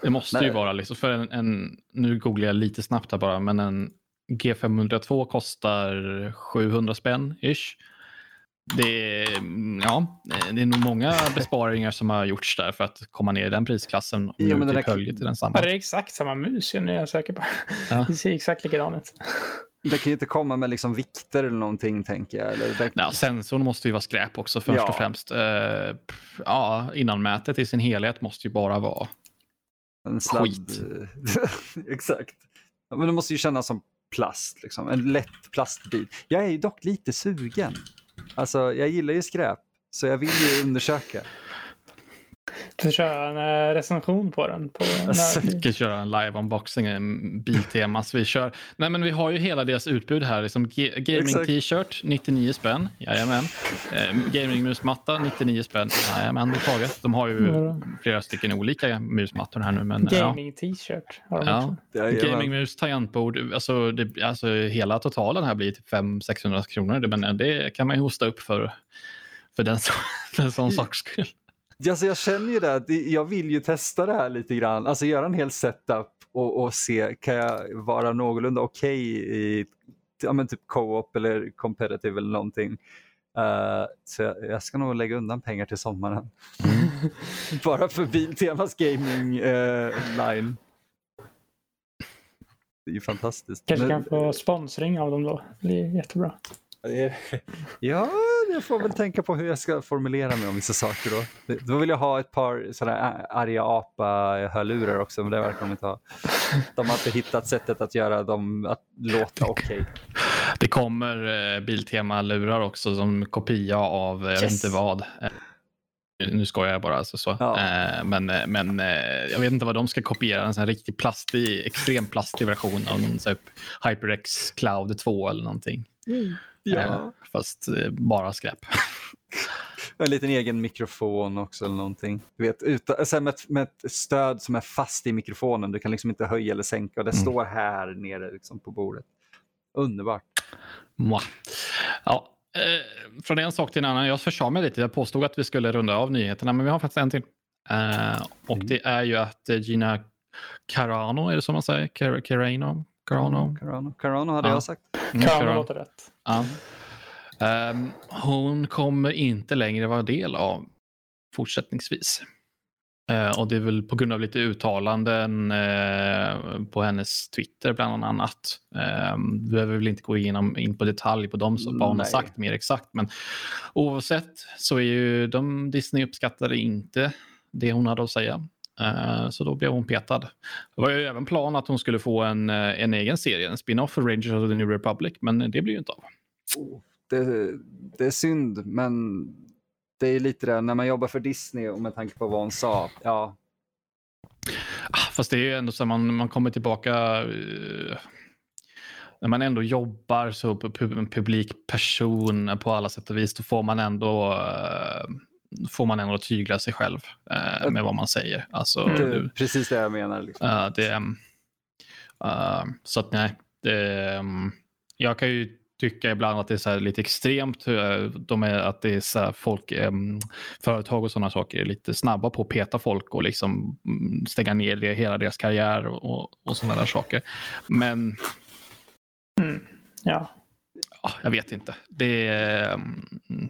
Det måste Nej. ju vara liksom, för en, en, nu googlar jag lite snabbt här bara, men en G502 kostar 700 spänn ish. Det är, mm, ja, det är nog många besparingar som har gjorts där för att komma ner i den prisklassen. Och Ja, nu men den typ där- till den samma. det är exakt samma mus nu är jag säker på. Ja. Det ser exakt likadant ut. Det kan ju inte komma med liksom vikter eller någonting tänker jag. Eller det... Ja, sensorn måste ju vara skräp också först Ja. och främst. Uh, ja, innanmätet i sin helhet måste ju bara vara En sladd... Skit. Exakt. Ja, Men det måste ju kännas som plast, liksom. en lätt plastbit. Jag är dock lite sugen. Alltså, jag gillar ju skräp, så jag vill ju undersöka. Får köra en eh, recension på den. På Vi ska köra en live unboxing, en Biltemas. Vi kör. Nej, men vi har ju hela deras utbud här. Liksom G- gaming Exakt. t-shirt 99 spänn. Jajamän. Eh, gaming musmatta 99 spänn. Jajamän, det är taget. De har ju Mm. flera stycken olika musmattor här nu. Men, ja. Gaming t-shirt har de Ja. också. Gamingmus, tangentbord, alltså, det, alltså hela totalen här blir typ 500-600 kronor. Det- Men det kan man ju hosta upp för, för den så, för en sån saks skull. Alltså jag känner ju det, att jag vill ju testa det här lite grann. Alltså göra en hel setup och, och se, kan jag vara någorlunda okej i ja, men typ co-op eller competitive eller någonting. Eh, så jag, jag ska nog lägga undan pengar till sommaren. Bara för Biltemas gaming eh, line. Det är ju fantastiskt. Kanske Men- kan få sponsring av dem då. Det blir jättebra. Ja, jag får väl tänka på hur jag ska formulera mig om vissa saker då. Då vill jag ha ett par sådana arga apa-hörlurar också, men det verkar de inte ha. De har inte hittat sättet att göra dem att låta okej. Det kommer eh, Biltema-lurar också som kopia av, eh, jag vet Yes. inte vad. Eh, nu skojar jag bara. Alltså, så. Ja. Eh, men men eh, jag vet inte vad de ska kopiera. En sån riktigt plastig, extrem plastig version av någon här HyperX Cloud 2 eller någonting. Eh, fast eh, bara skräp. En liten egen mikrofon också eller någonting. Du vet, utan, sen med, med ett stöd som är fast i mikrofonen. Du kan liksom inte höja eller sänka och det Mm. står här nere liksom på bordet. Underbart. Mwah. Ja, eh, från en sak till en annan. Jag försade mig lite. Jag påstod att vi skulle runda av nyheterna, men vi har faktiskt en till. Eh, och Mm. det är ju att eh, Gina Carano, är det som man säger? Car- Carano? Carano? Carano, Carano hade Ja. jag sagt. Mm, Kan Carano. låta rätt. Ja. Ehm, hon kommer inte längre vara del av fortsättningsvis. Eh, och det är väl på grund av lite uttalanden eh, på hennes Twitter bland annat. Uh, vi behöver väl inte gå igenom in på detalj på dem, så vad hon har sagt mer exakt. Men oavsett så är ju de Disney uppskattade inte det hon hade att säga. Eh, Så då blev hon petad. Det var ju även plan att hon skulle få en, eh, en egen serie, en spin-off för Rangers of the New Republic, men det blir ju inte av. Oh, det, det är synd, men det är lite det när man jobbar för Disney och med tanke på vad hon sa. Ja, Ah, Fast det är ju ändå så att man, man kommer tillbaka eh, när man ändå jobbar så pu- pu- en publik person på alla sätt och vis, då får man ändå får man ändå tygla sig själv eh, med vad man säger. Alltså, Mm. det är du- precis det jag menar. Liksom. eh, det, eh, så att nej, det, jag kan ju tycka ibland att det är så här lite extremt. De är, att det är så här folk, företag och sådana saker är lite snabba på att peta folk och liksom mm, stänga ner det, hela deras karriär och, och, och sådana där saker. Men Mm. Ja. ja, jag vet inte. Det är, mm,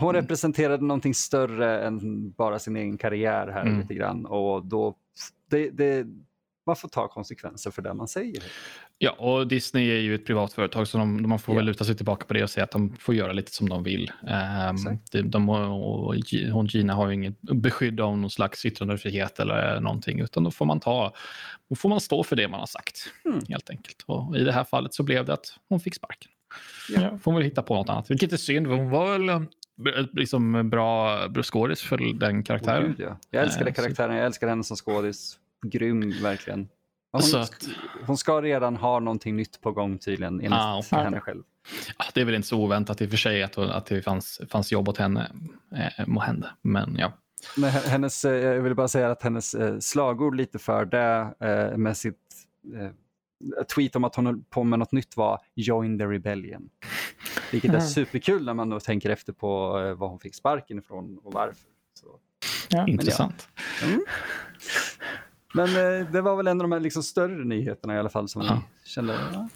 Hon Mm. representerade någonting större än bara sin egen karriär här Mm. lite grann. Och då, det, det, man får ta konsekvenser för det man säger. Ja, och Disney är ju ett privat företag så de, man får Ja. väl luta sig tillbaka på det och säga att de får göra lite som de vill. Um, Exakt. de, de, och hon Gina har ju inget beskydd av någon slags yttrandefrihet eller någonting utan då får man ta, då får man stå för det man har sagt Mm. helt enkelt. Och I det här fallet så blev det att hon fick sparken. Ja. Får väl hitta på något annat, vilket är synd. Hon var väl liksom bra skådis för den karaktären. Gud, ja. Jag älskade Eh, så- karaktären, jag älskar henne som skådis. Grym verkligen. Hon, Så att- hon ska redan ha någonting nytt på gång tydligen enligt Ah, okej. henne själv. Ja, det är väl inte så oväntat i och för sig att, att det fanns, fanns jobb åt henne, eh, må hända. Men ja. Men hennes, eh, jag vill bara säga att hennes eh, slagord lite för det eh, med sitt eh, tweet om att hon höll på med något nytt var “Join the rebellion”. Vilket är Mm. superkul när man då tänker efter på eh, var hon fick sparken ifrån och varför. Så. Ja. Intressant. Mm. Men eh, det var väl en av de här liksom större nyheterna i alla fall som Ja. jag kände ja,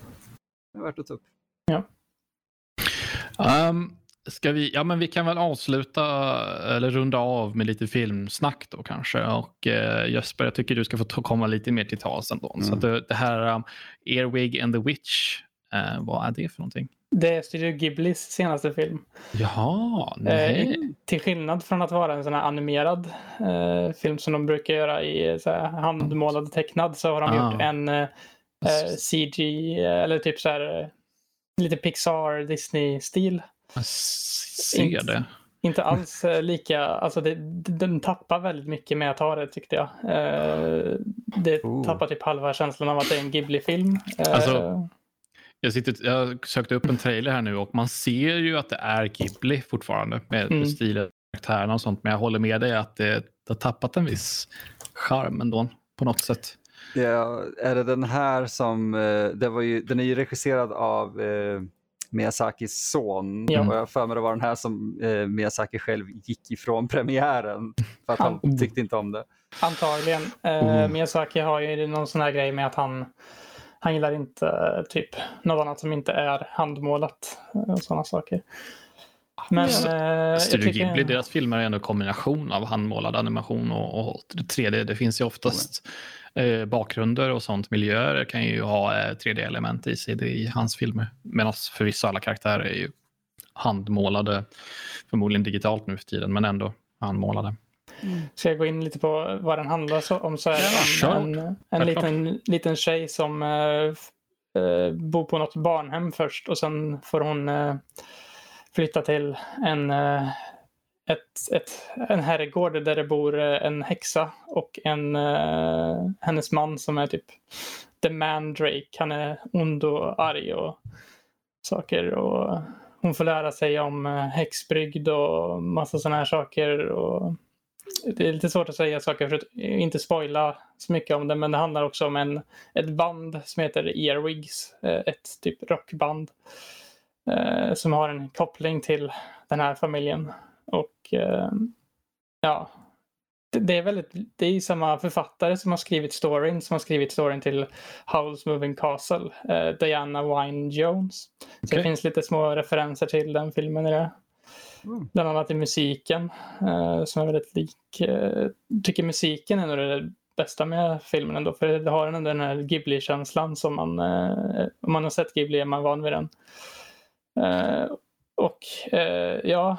det är värt att ta upp. Um, ska vi, ja, men vi kan väl avsluta eller runda av med lite filmsnack då kanske. Och eh, Jesper, jag tycker du ska få komma lite mer till tals ändå. Så Mm. att det, det här um, Earwig and the Witch, eh, vad är det för någonting? Det är Studio Ghiblis senaste film. Jaha, nej. Eh, till skillnad från att vara en sån här animerad eh, film som de brukar göra i så här, handmålad tecknad så har de Ah. gjort en eh, eh, CG eh, eller typ så här eh, lite Pixar Disney-stil. Jag ser inte- det. inte alls eh, lika, alltså det, den tappar väldigt mycket med att ha det tyckte jag. Eh, det Oh. tappar typ halva känslan av att det är en Ghibli-film. Eh, Alltså, Jag, sitter, jag sökte upp en trailer här nu och man ser ju att det är Ghibli fortfarande med Mm. stilen, karaktärerna och sånt. Men jag håller med dig att det, det har tappat en viss charm ändå på något sätt. Ja, är det den här som, eh, det var ju, den är ju regisserad av eh, Miyazakis son. Ja. Och jag för mig det var den här som eh, Miyazaki själv gick ifrån premiären för att han Han- tyckte inte om det. Antagligen. Eh, Mm. Miyazaki har ju någon sån här grej med att han, han gillar inte eh, typ något annat som inte är handmålat eh, och sådana saker. Men Så- eh, jag Studio tycker- Ghibli, deras filmer är ändå en kombination av handmålad animation och, och 3D. Det finns ju oftast eh, bakgrunder och sånt. Miljöer kan ju ha eh, 3D-element i sig i hans filmer. Medan förvisso alla karaktärer är ju handmålade, förmodligen digitalt nu för tiden, men ändå handmålade. Ska jag gå in lite på vad den handlar om så är kör. en, en, en liten, liten tjej som eh, bor på något barnhem först och sen får hon eh, flytta till en, eh, ett, ett, en herrgård där det bor en häxa och en, hennes man som är typ The Mandrake. Han är ond och arg och saker. Och hon får lära sig om häxbrygd och massa sådana här saker. Och det är lite svårt att säga saker för att inte spoila så mycket om det. Men det handlar också om en, ett band som heter Earwigs. eh, Ett typ rockband. eh, Som har en koppling till den här familjen. Och eh, ja, det- är väldigt, det är samma författare som har skrivit storyn som har skrivit storyn till Howl's Moving Castle, Diana Wynne Jones. Så det finns lite små referenser till den filmen i det. Mm. Bland annat i musiken eh, som är väldigt lik. Eh, tycker musiken är nog det bästa med filmen ändå. För det har ändå den här Ghibli-känslan som man, eh, om man har sett Ghibli är man van vid den. Eh, och eh, ja,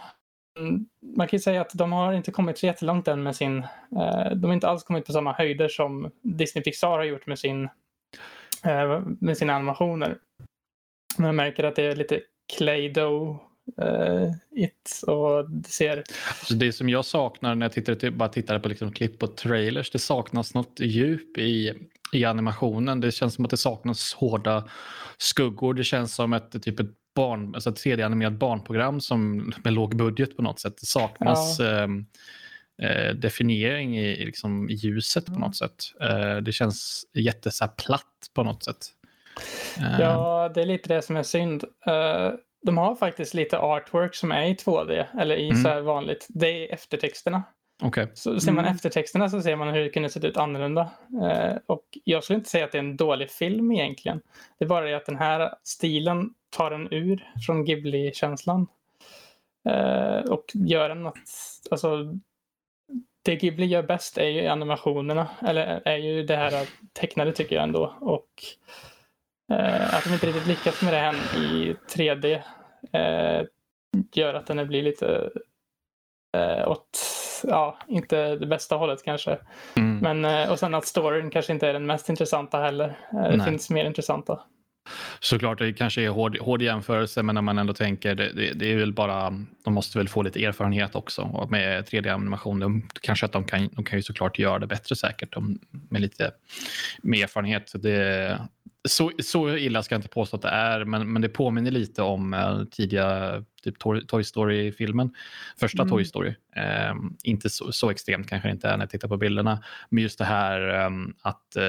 man kan ju säga att de har inte kommit så jättelångt än med sin, eh, de har inte alls kommit på samma höjder som Disney Pixar har gjort med sin, eh, med sina animationer. Men jag märker att det är lite Clay-Doh it och det ser Så det som jag saknar när jag tittade, till- bara tittade på liksom klipp och trailers, det saknas något djup i, i animationen. Det känns som att det saknas hårda skuggor. Det känns som ett typ ett barn, alltså ett 3D-animerat barnprogram som, med låg budget på något sätt. Det saknas ehm, eh, definiering i, i liksom, ljuset på något sätt. Eh, det känns jätte så här, platt på något sätt. Eh, Ja, det är lite det som är synd. Eh, de har faktiskt lite artwork som är i 2D, eller i Mm. så här vanligt. Det är eftertexterna. Okej. Så ser man Mm. eftertexterna så ser man hur det kunde sett ut annorlunda. Eh, och jag skulle inte säga att det är en dålig film egentligen. Det är bara det att den här stilen tar den ur från Ghibli-känslan. Eh, och gör den att, alltså, det Ghibli gör bäst är ju animationerna, eller är ju det här tecknade tycker jag ändå. Och att de inte riktigt lyckats med det än i 3D eh, gör att den blir lite eh, åt, ja, inte det bästa hållet kanske. Mm. Men, eh, och sen att storyn kanske inte är den mest intressanta heller. Eh, Det Nej. finns mer intressanta. Såklart, det kanske är hård, hård jämförelse, men när man ändå tänker, det, det, det är väl bara, de måste väl få lite erfarenhet också och med 3D-animation. De, kanske att de kan, de kan ju såklart göra det bättre säkert om, med lite med erfarenhet. Så, det, så, så illa ska jag inte påstå att det är, men, men det påminner lite om eh, tidiga typ Toy, Story-filmen. Första Mm. Toy Story. Eh, inte så, så extremt kanske det inte är när jag tittar på bilderna, men just det här eh, att eh,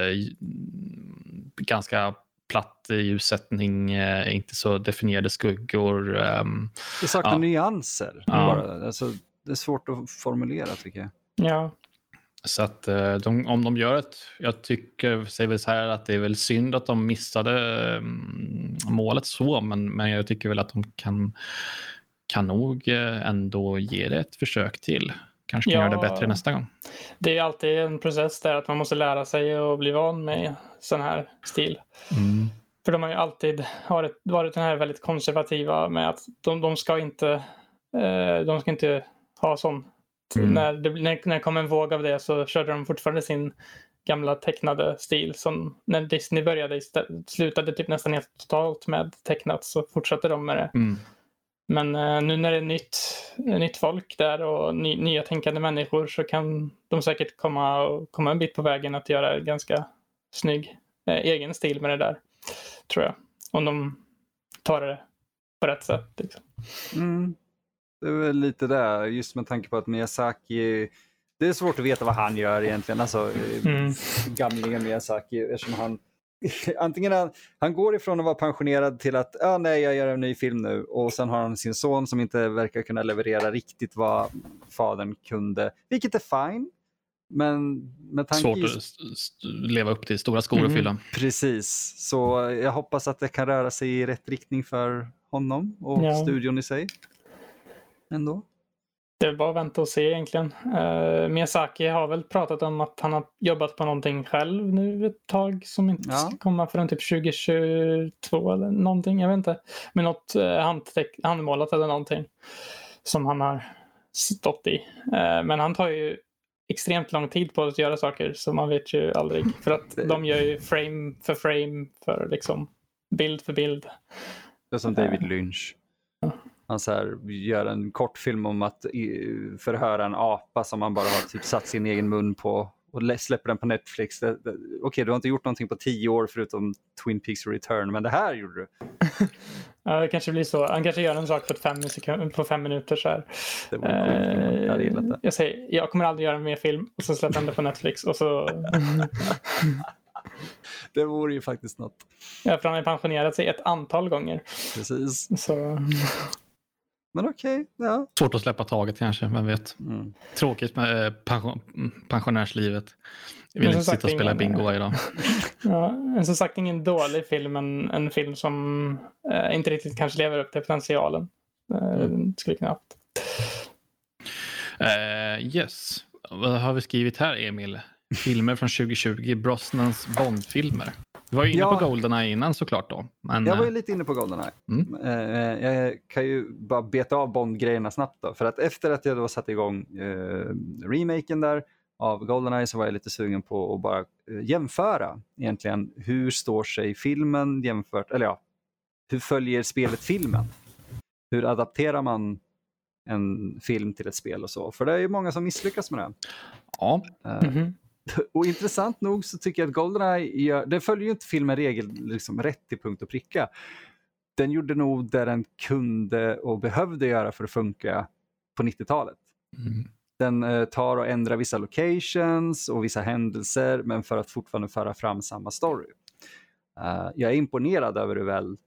ganska platt ljussättning, eh, inte så definierade skuggor. ehm, Det saknar Ja. nyanser. Ja. Bara. Alltså, det är svårt att formulera tycker jag. Ja, Så att eh, de, om de gör ett, jag tycker, säger väl så här att det är väl synd att de missade mm, målet så, men, men jag tycker väl att de kan, kan nog eh, ändå ge det ett försök till. Kanske kan Ja. göra det bättre nästa gång. det är alltid en process där att man måste lära sig och bli van med sån här stil. För de har ju alltid varit, varit den här väldigt konservativa med att de, de ska inte eh, de ska inte ha sån. Mm. När, det, när, när det kom en våg av det så körde de fortfarande sin gamla tecknade stil. Som när Disney började slutade typ nästan helt totalt med tecknat så fortsatte de med det. Mm. Men eh, nu när det är nytt, nytt folk där och ny, nya tänkande människor så kan de säkert komma, komma en bit på vägen att göra ganska snygg eh, egen stil med det där. Tror jag. Om de tar det på rätt sätt. Liksom. Mm. Det är väl lite det, just med tanke på att Miyazaki, det är svårt att veta vad han gör egentligen, alltså mm. gamlingen Miyazaki, eftersom han antingen han, han går ifrån att vara pensionerad till att ah, nej, jag gör en ny film nu och sen har han sin son som inte verkar kunna leverera riktigt vad fadern kunde, vilket är fine. Men med tanke Svårt att leva upp till stora skor mm, att fylla. Precis, så jag hoppas att det kan röra sig i rätt riktning för honom och ja. studion i sig. Ändå. Det är bara att vänta och se egentligen. Uh, Miyazaki har väl pratat om att han har jobbat på någonting själv nu ett tag som inte ja. ska komma förrän typ 2022 eller någonting. Jag vet inte. Men något uh, handmålat eller någonting som han har stått i. Uh, men han tar ju extremt lång tid på att göra saker så man vet ju aldrig. För att de gör ju frame för frame för liksom bild för bild. Det är som David Lynch. Han så här, gör en kortfilm om att förhöra en apa som han bara har typ satt sin egen mun på och släpper den på Netflix. Okej, okay, du har inte gjort någonting på tio år förutom Twin Peaks Return, men det här gjorde du. ja, det kanske blir så. Han kanske gör en sak på fem, sekund, på fem minuter. Så här. Det vore uh, jag hade det. Jag säger, jag kommer aldrig göra mer film och så släpper han det på Netflix och så... det vore ju faktiskt något. Ja, för han har pensionerat sig ett antal gånger. Precis. Så... Men okej, okay, ja. Svårt att släppa taget kanske, vem vet. Mm. Tråkigt med eh, pension, pensionärslivet. Jag vill inte sitta och spela ingen, bingo varje dag. ja, men som sagt ingen dålig film, men en film som eh, inte riktigt kanske lever upp till potentialen. Eh, mm. Skulle kunna haft. Uh, yes, vad har vi skrivit här Emil? Filmer från 2020, Brosnans Bondfilmer. Du var ju inne ja, på Goldeneye innan såklart då. Men, jag var ju eh, lite inne på Goldeneye. Mm. Uh, jag kan ju bara beta av Bond-grejerna snabbt då. För att efter att jag då satte igång uh, remaken där av Goldeneye så var jag lite sugen på att bara jämföra egentligen hur står sig filmen jämfört, eller ja, hur följer spelet filmen? Hur adapterar man en film till ett spel och så? För det är ju många som misslyckas med det. Ja. Mm -hmm. Och intressant nog så tycker jag att Goldeneye, gör, den följer ju inte filmen regel liksom rätt till punkt och pricka. Den gjorde nog det den kunde och behövde göra för att funka på 90-talet. Mm. Den eh, tar och ändrar vissa locations och vissa händelser men för att fortfarande föra fram samma story. Uh, jag är imponerad över hur väl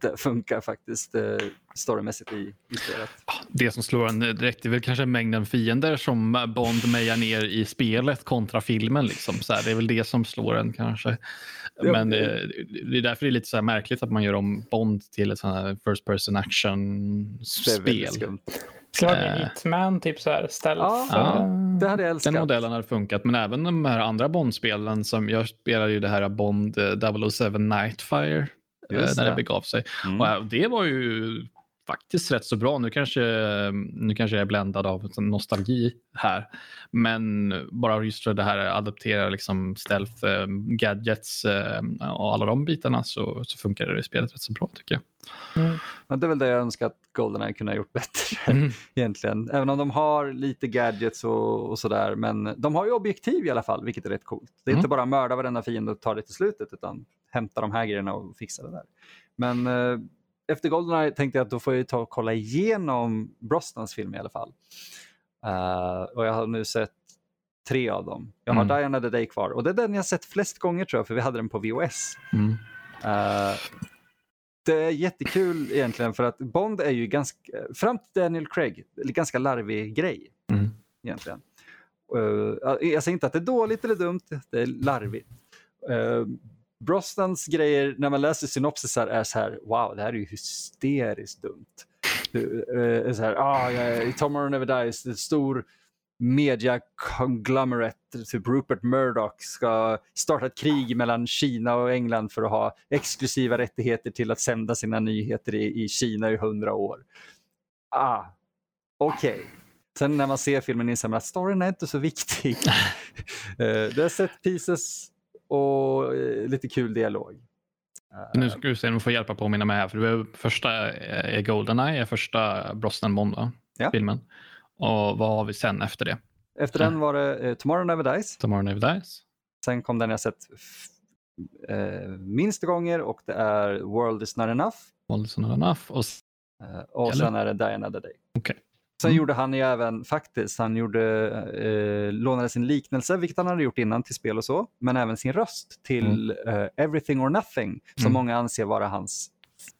det funkar faktiskt eh, storymässigt i, i spelet. Det som slår en direkt är väl kanske mängden fiender som Bond mejar ner i spelet kontra filmen. Liksom. Så här, det är väl det som slår en kanske. Men det, det är därför det är lite så märkligt att man gör om Bond till ett sånt här first person action-spel. Ska vara eh. Hitman, typ så här stealth. Ja, det hade jag älskat. Den modellen hade funkat, men även de här andra Bond-spelen som jag spelade ju det här Bond 007 Nightfire Just när det. det begav sig. Mm. Och det var ju faktiskt rätt så bra. Nu kanske, nu kanske jag är bländad av nostalgi här. Men bara just det här adaptera liksom stealth, äh, gadgets äh, och alla de bitarna så, så funkar det i spelet rätt så bra tycker jag. Mm. Ja, det är väl det jag önskar att Goldeneye kunde ha gjort bättre mm. egentligen. Även om de har lite gadgets och, och sådär. Men de har ju objektiv i alla fall, vilket är rätt coolt. Det är mm. inte bara mörda varenda fiende och ta det till slutet utan hämta de här grejerna och fixa det där. Men eh, efter Goldeneye tänkte jag att då får jag ta och kolla igenom Brosnans film i alla fall. Uh, och jag har nu sett tre av dem. Jag har mm. Diana the Day kvar och det är den jag sett flest gånger tror jag för vi hade den på VOS. Mm. Uh, det är jättekul egentligen för att Bond är ju ganska, fram till Daniel Craig, ganska larvig grej mm. egentligen. Uh, jag säger inte att det är dåligt eller dumt, det är larvigt. Uh, Brostans grejer när man läser synopsisar är så här, wow, det här är ju hysteriskt dumt. Det är så här, ah, yeah, Tomorrow Never Dies, en stor media conglomerate, typ Rupert Murdoch ska starta ett krig mellan Kina och England för att ha exklusiva rättigheter till att sända sina nyheter i, i Kina i hundra år. Ah, okej. Okay. Sen när man ser filmen inser man att storyn är inte så viktig. uh, det är set pieces och eh, lite kul dialog. Eh, Nu ska vi se om vi får hjälpa påminna mig här. För första är Goldeneye, första Brosnan Bond? Ja. filmen. Och vad har vi sen efter det? Efter den var det eh, Tomorrow Never Dies. Tomorrow Never Dies. Sen kom den jag sett eh, minst gånger och det är World is not enough. Walls Not Enough. Och Eh, och sen är det Die Another Day. Okej. Sen Mm. gjorde han ju även, faktiskt, han gjorde, eh, lånade sin liknelse, vilket han hade gjort innan till spel och så, men även sin röst till eh, Everything or Nothing, som Mm. många anser vara hans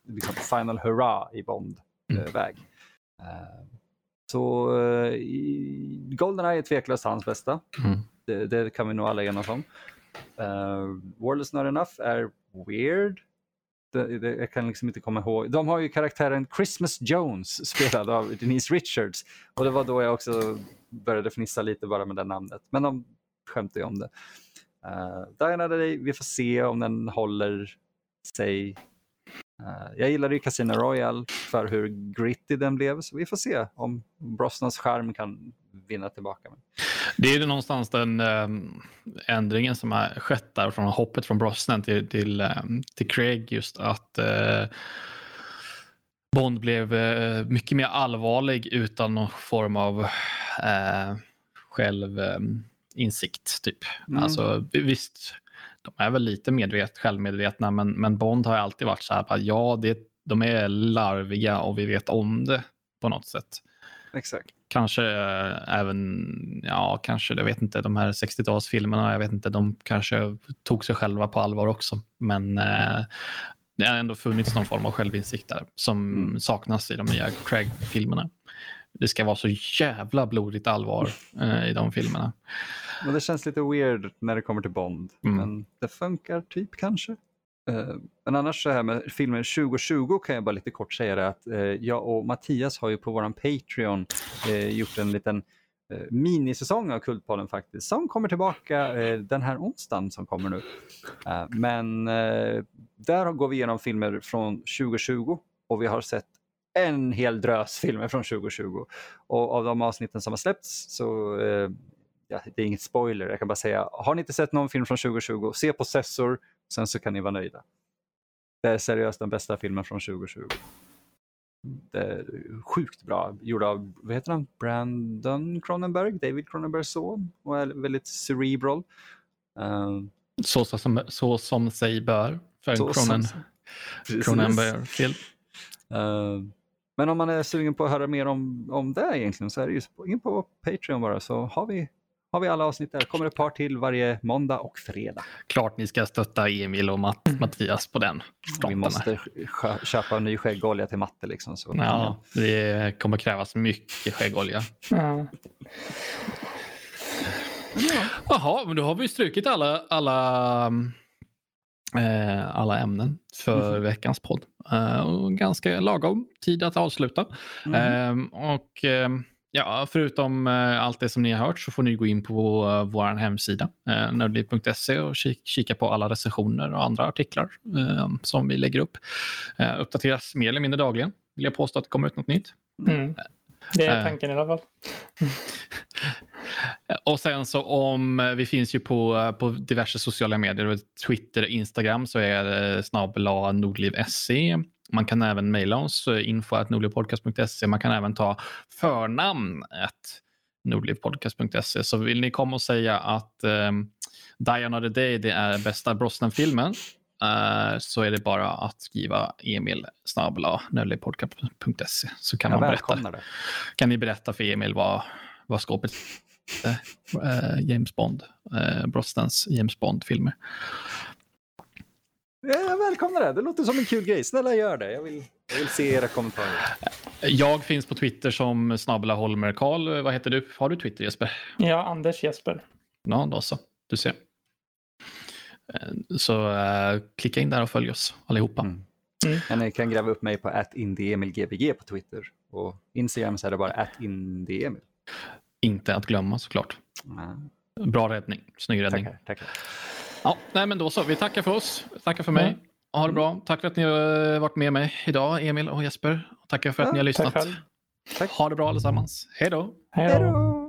liksom, final hurra i Bond-väg. Mm. så eh, Goldeneye är tveklöst hans bästa. Mm. Det, det kan vi nog alla enas om. Uh, World is not enough är weird. Det, det, jag kan liksom inte komma ihåg. De har ju karaktären Christmas Jones spelad av Denise Richards. Och det var då jag också började fnissa lite bara med det namnet. Men de skämtar ju om det. Uh, Diana Day, vi får se om den håller sig. Eh, jag gillade ju Casino Royale för hur gritty den blev. Så vi får se om Brosnans charm kan vinna tillbaka. Det är ju någonstans den ehm, ändringen som har skett där från hoppet från Brosnan till, till, ehm, till Craig just att eh, Bond blev eh, mycket mer allvarlig utan någon form av eh, självinsikt. typ. Mm. Alltså, visst, de är väl lite medvet, självmedvetna men, men Bond har alltid varit så här, bara, ja, det, de är larviga och vi vet om det på något sätt. Exakt. Kanske eh, även, ja, kanske, jag vet inte, de här 60-talsfilmerna, jag vet inte, de kanske tog sig själva på allvar också. Men eh, det har ändå funnits någon form av självinsikt där som Mm. saknas i de nya Craig-filmerna. Det ska vara så jävla blodigt allvar eh, i de filmerna. Men det känns lite weird när det kommer till Bond. Mm. Men det funkar typ kanske. Uh, men annars så här med filmen 2020 kan jag bara lite kort säga det att uh, jag och Mattias har ju på våran Patreon uh, gjort en liten minisäsong av Kultpodden faktiskt som kommer tillbaka den här onsdagen som kommer nu. Men där går vi igenom filmer från 2020 och vi har sett en hel drös filmer från 2020. Och av de avsnitten som har släppts så ja, det är inget spoiler, jag kan bara säga, har ni inte sett någon film från 2020, se Possessor, sen så kan ni vara nöjda. Det är seriöst den bästa filmen från 2020. Det är sjukt bra, gjord av, vad heter han, Brandon Cronenberg, David Cronenbergs son, och är väldigt cerebral. Eh, Så, så, som, så som sig bör för en Cronen. Cronenberg-film. Eh, men om man är sugen på att höra mer om, om det egentligen så är det ju in på Patreon bara så har vi, har vi alla avsnitt där. kommer ett par till varje måndag och fredag. Klart ni ska stötta Emil och Matt, Mattias på den Vi fronten. måste skö- köpa ny skäggolja till matte liksom. Så. Ja, det kommer krävas mycket skäggolja. Ja. Jaha, men då har vi strukit alla, alla, eh, alla ämnen för Mhm. veckans podd. Eh, och ganska lagom tid att avsluta. Mhm. Ehm, och ehm, ja, förutom eh, allt det som ni har hört så får ni gå in på uh, vår hemsida, uh, nördliv.se och kik- kika på alla recensioner och andra artiklar eh, som vi lägger upp. Uppdateras mer eller mindre dagligen. Vill jag påstå att det kommer ut något nytt. Mm. Det är Eh. tanken i alla fall. Och sen så om, eh, vi finns ju på, på diverse sociala medier, Twitter, Instagram så är det snabel nordliv.se. Man kan även mejla oss, eh, info.nordlivpodcast.se. Man kan även ta förnamn nordlivpodcast.se. Så vill ni komma och säga att eh, Die Another Day det är bästa Brosnan-filmen eh, så är det bara att skriva Emil snabel nordlivpodcast.se så kan Jag man berätta det. kan ni berätta för Emil vad, vad skåpet är? Eh, James Bond, Brostans James Bond-filmer. Ja, Jag välkomnar det. Det låter som en kul grej. Snälla gör det. Jag vill, jag vill se era kommentarer. Jag finns på Twitter som snabela Holmer Karl. Vad heter du? Har du Twitter Jesper? Ja, Anders Jesper. Ja, då så. Du ser. Så eh, klicka in där och följ oss allihopa. Mm. Mm. Men ni kan gräva upp mig på atindieemilgbg på Twitter. Och Instagram så är det bara atindieemil. Inte att glömma såklart. Ja, Bra räddning. Snygg räddning. Tackar, tackar. Ja, nej, men då så. Vi tackar för oss. Tackar för mig. Mm. Ha det bra. Tack för att ni har varit med mig idag, Emil och Jesper. Tackar för att Ja, ni har lyssnat. Tack. Ha det bra allesammans. Hej då. Hej då!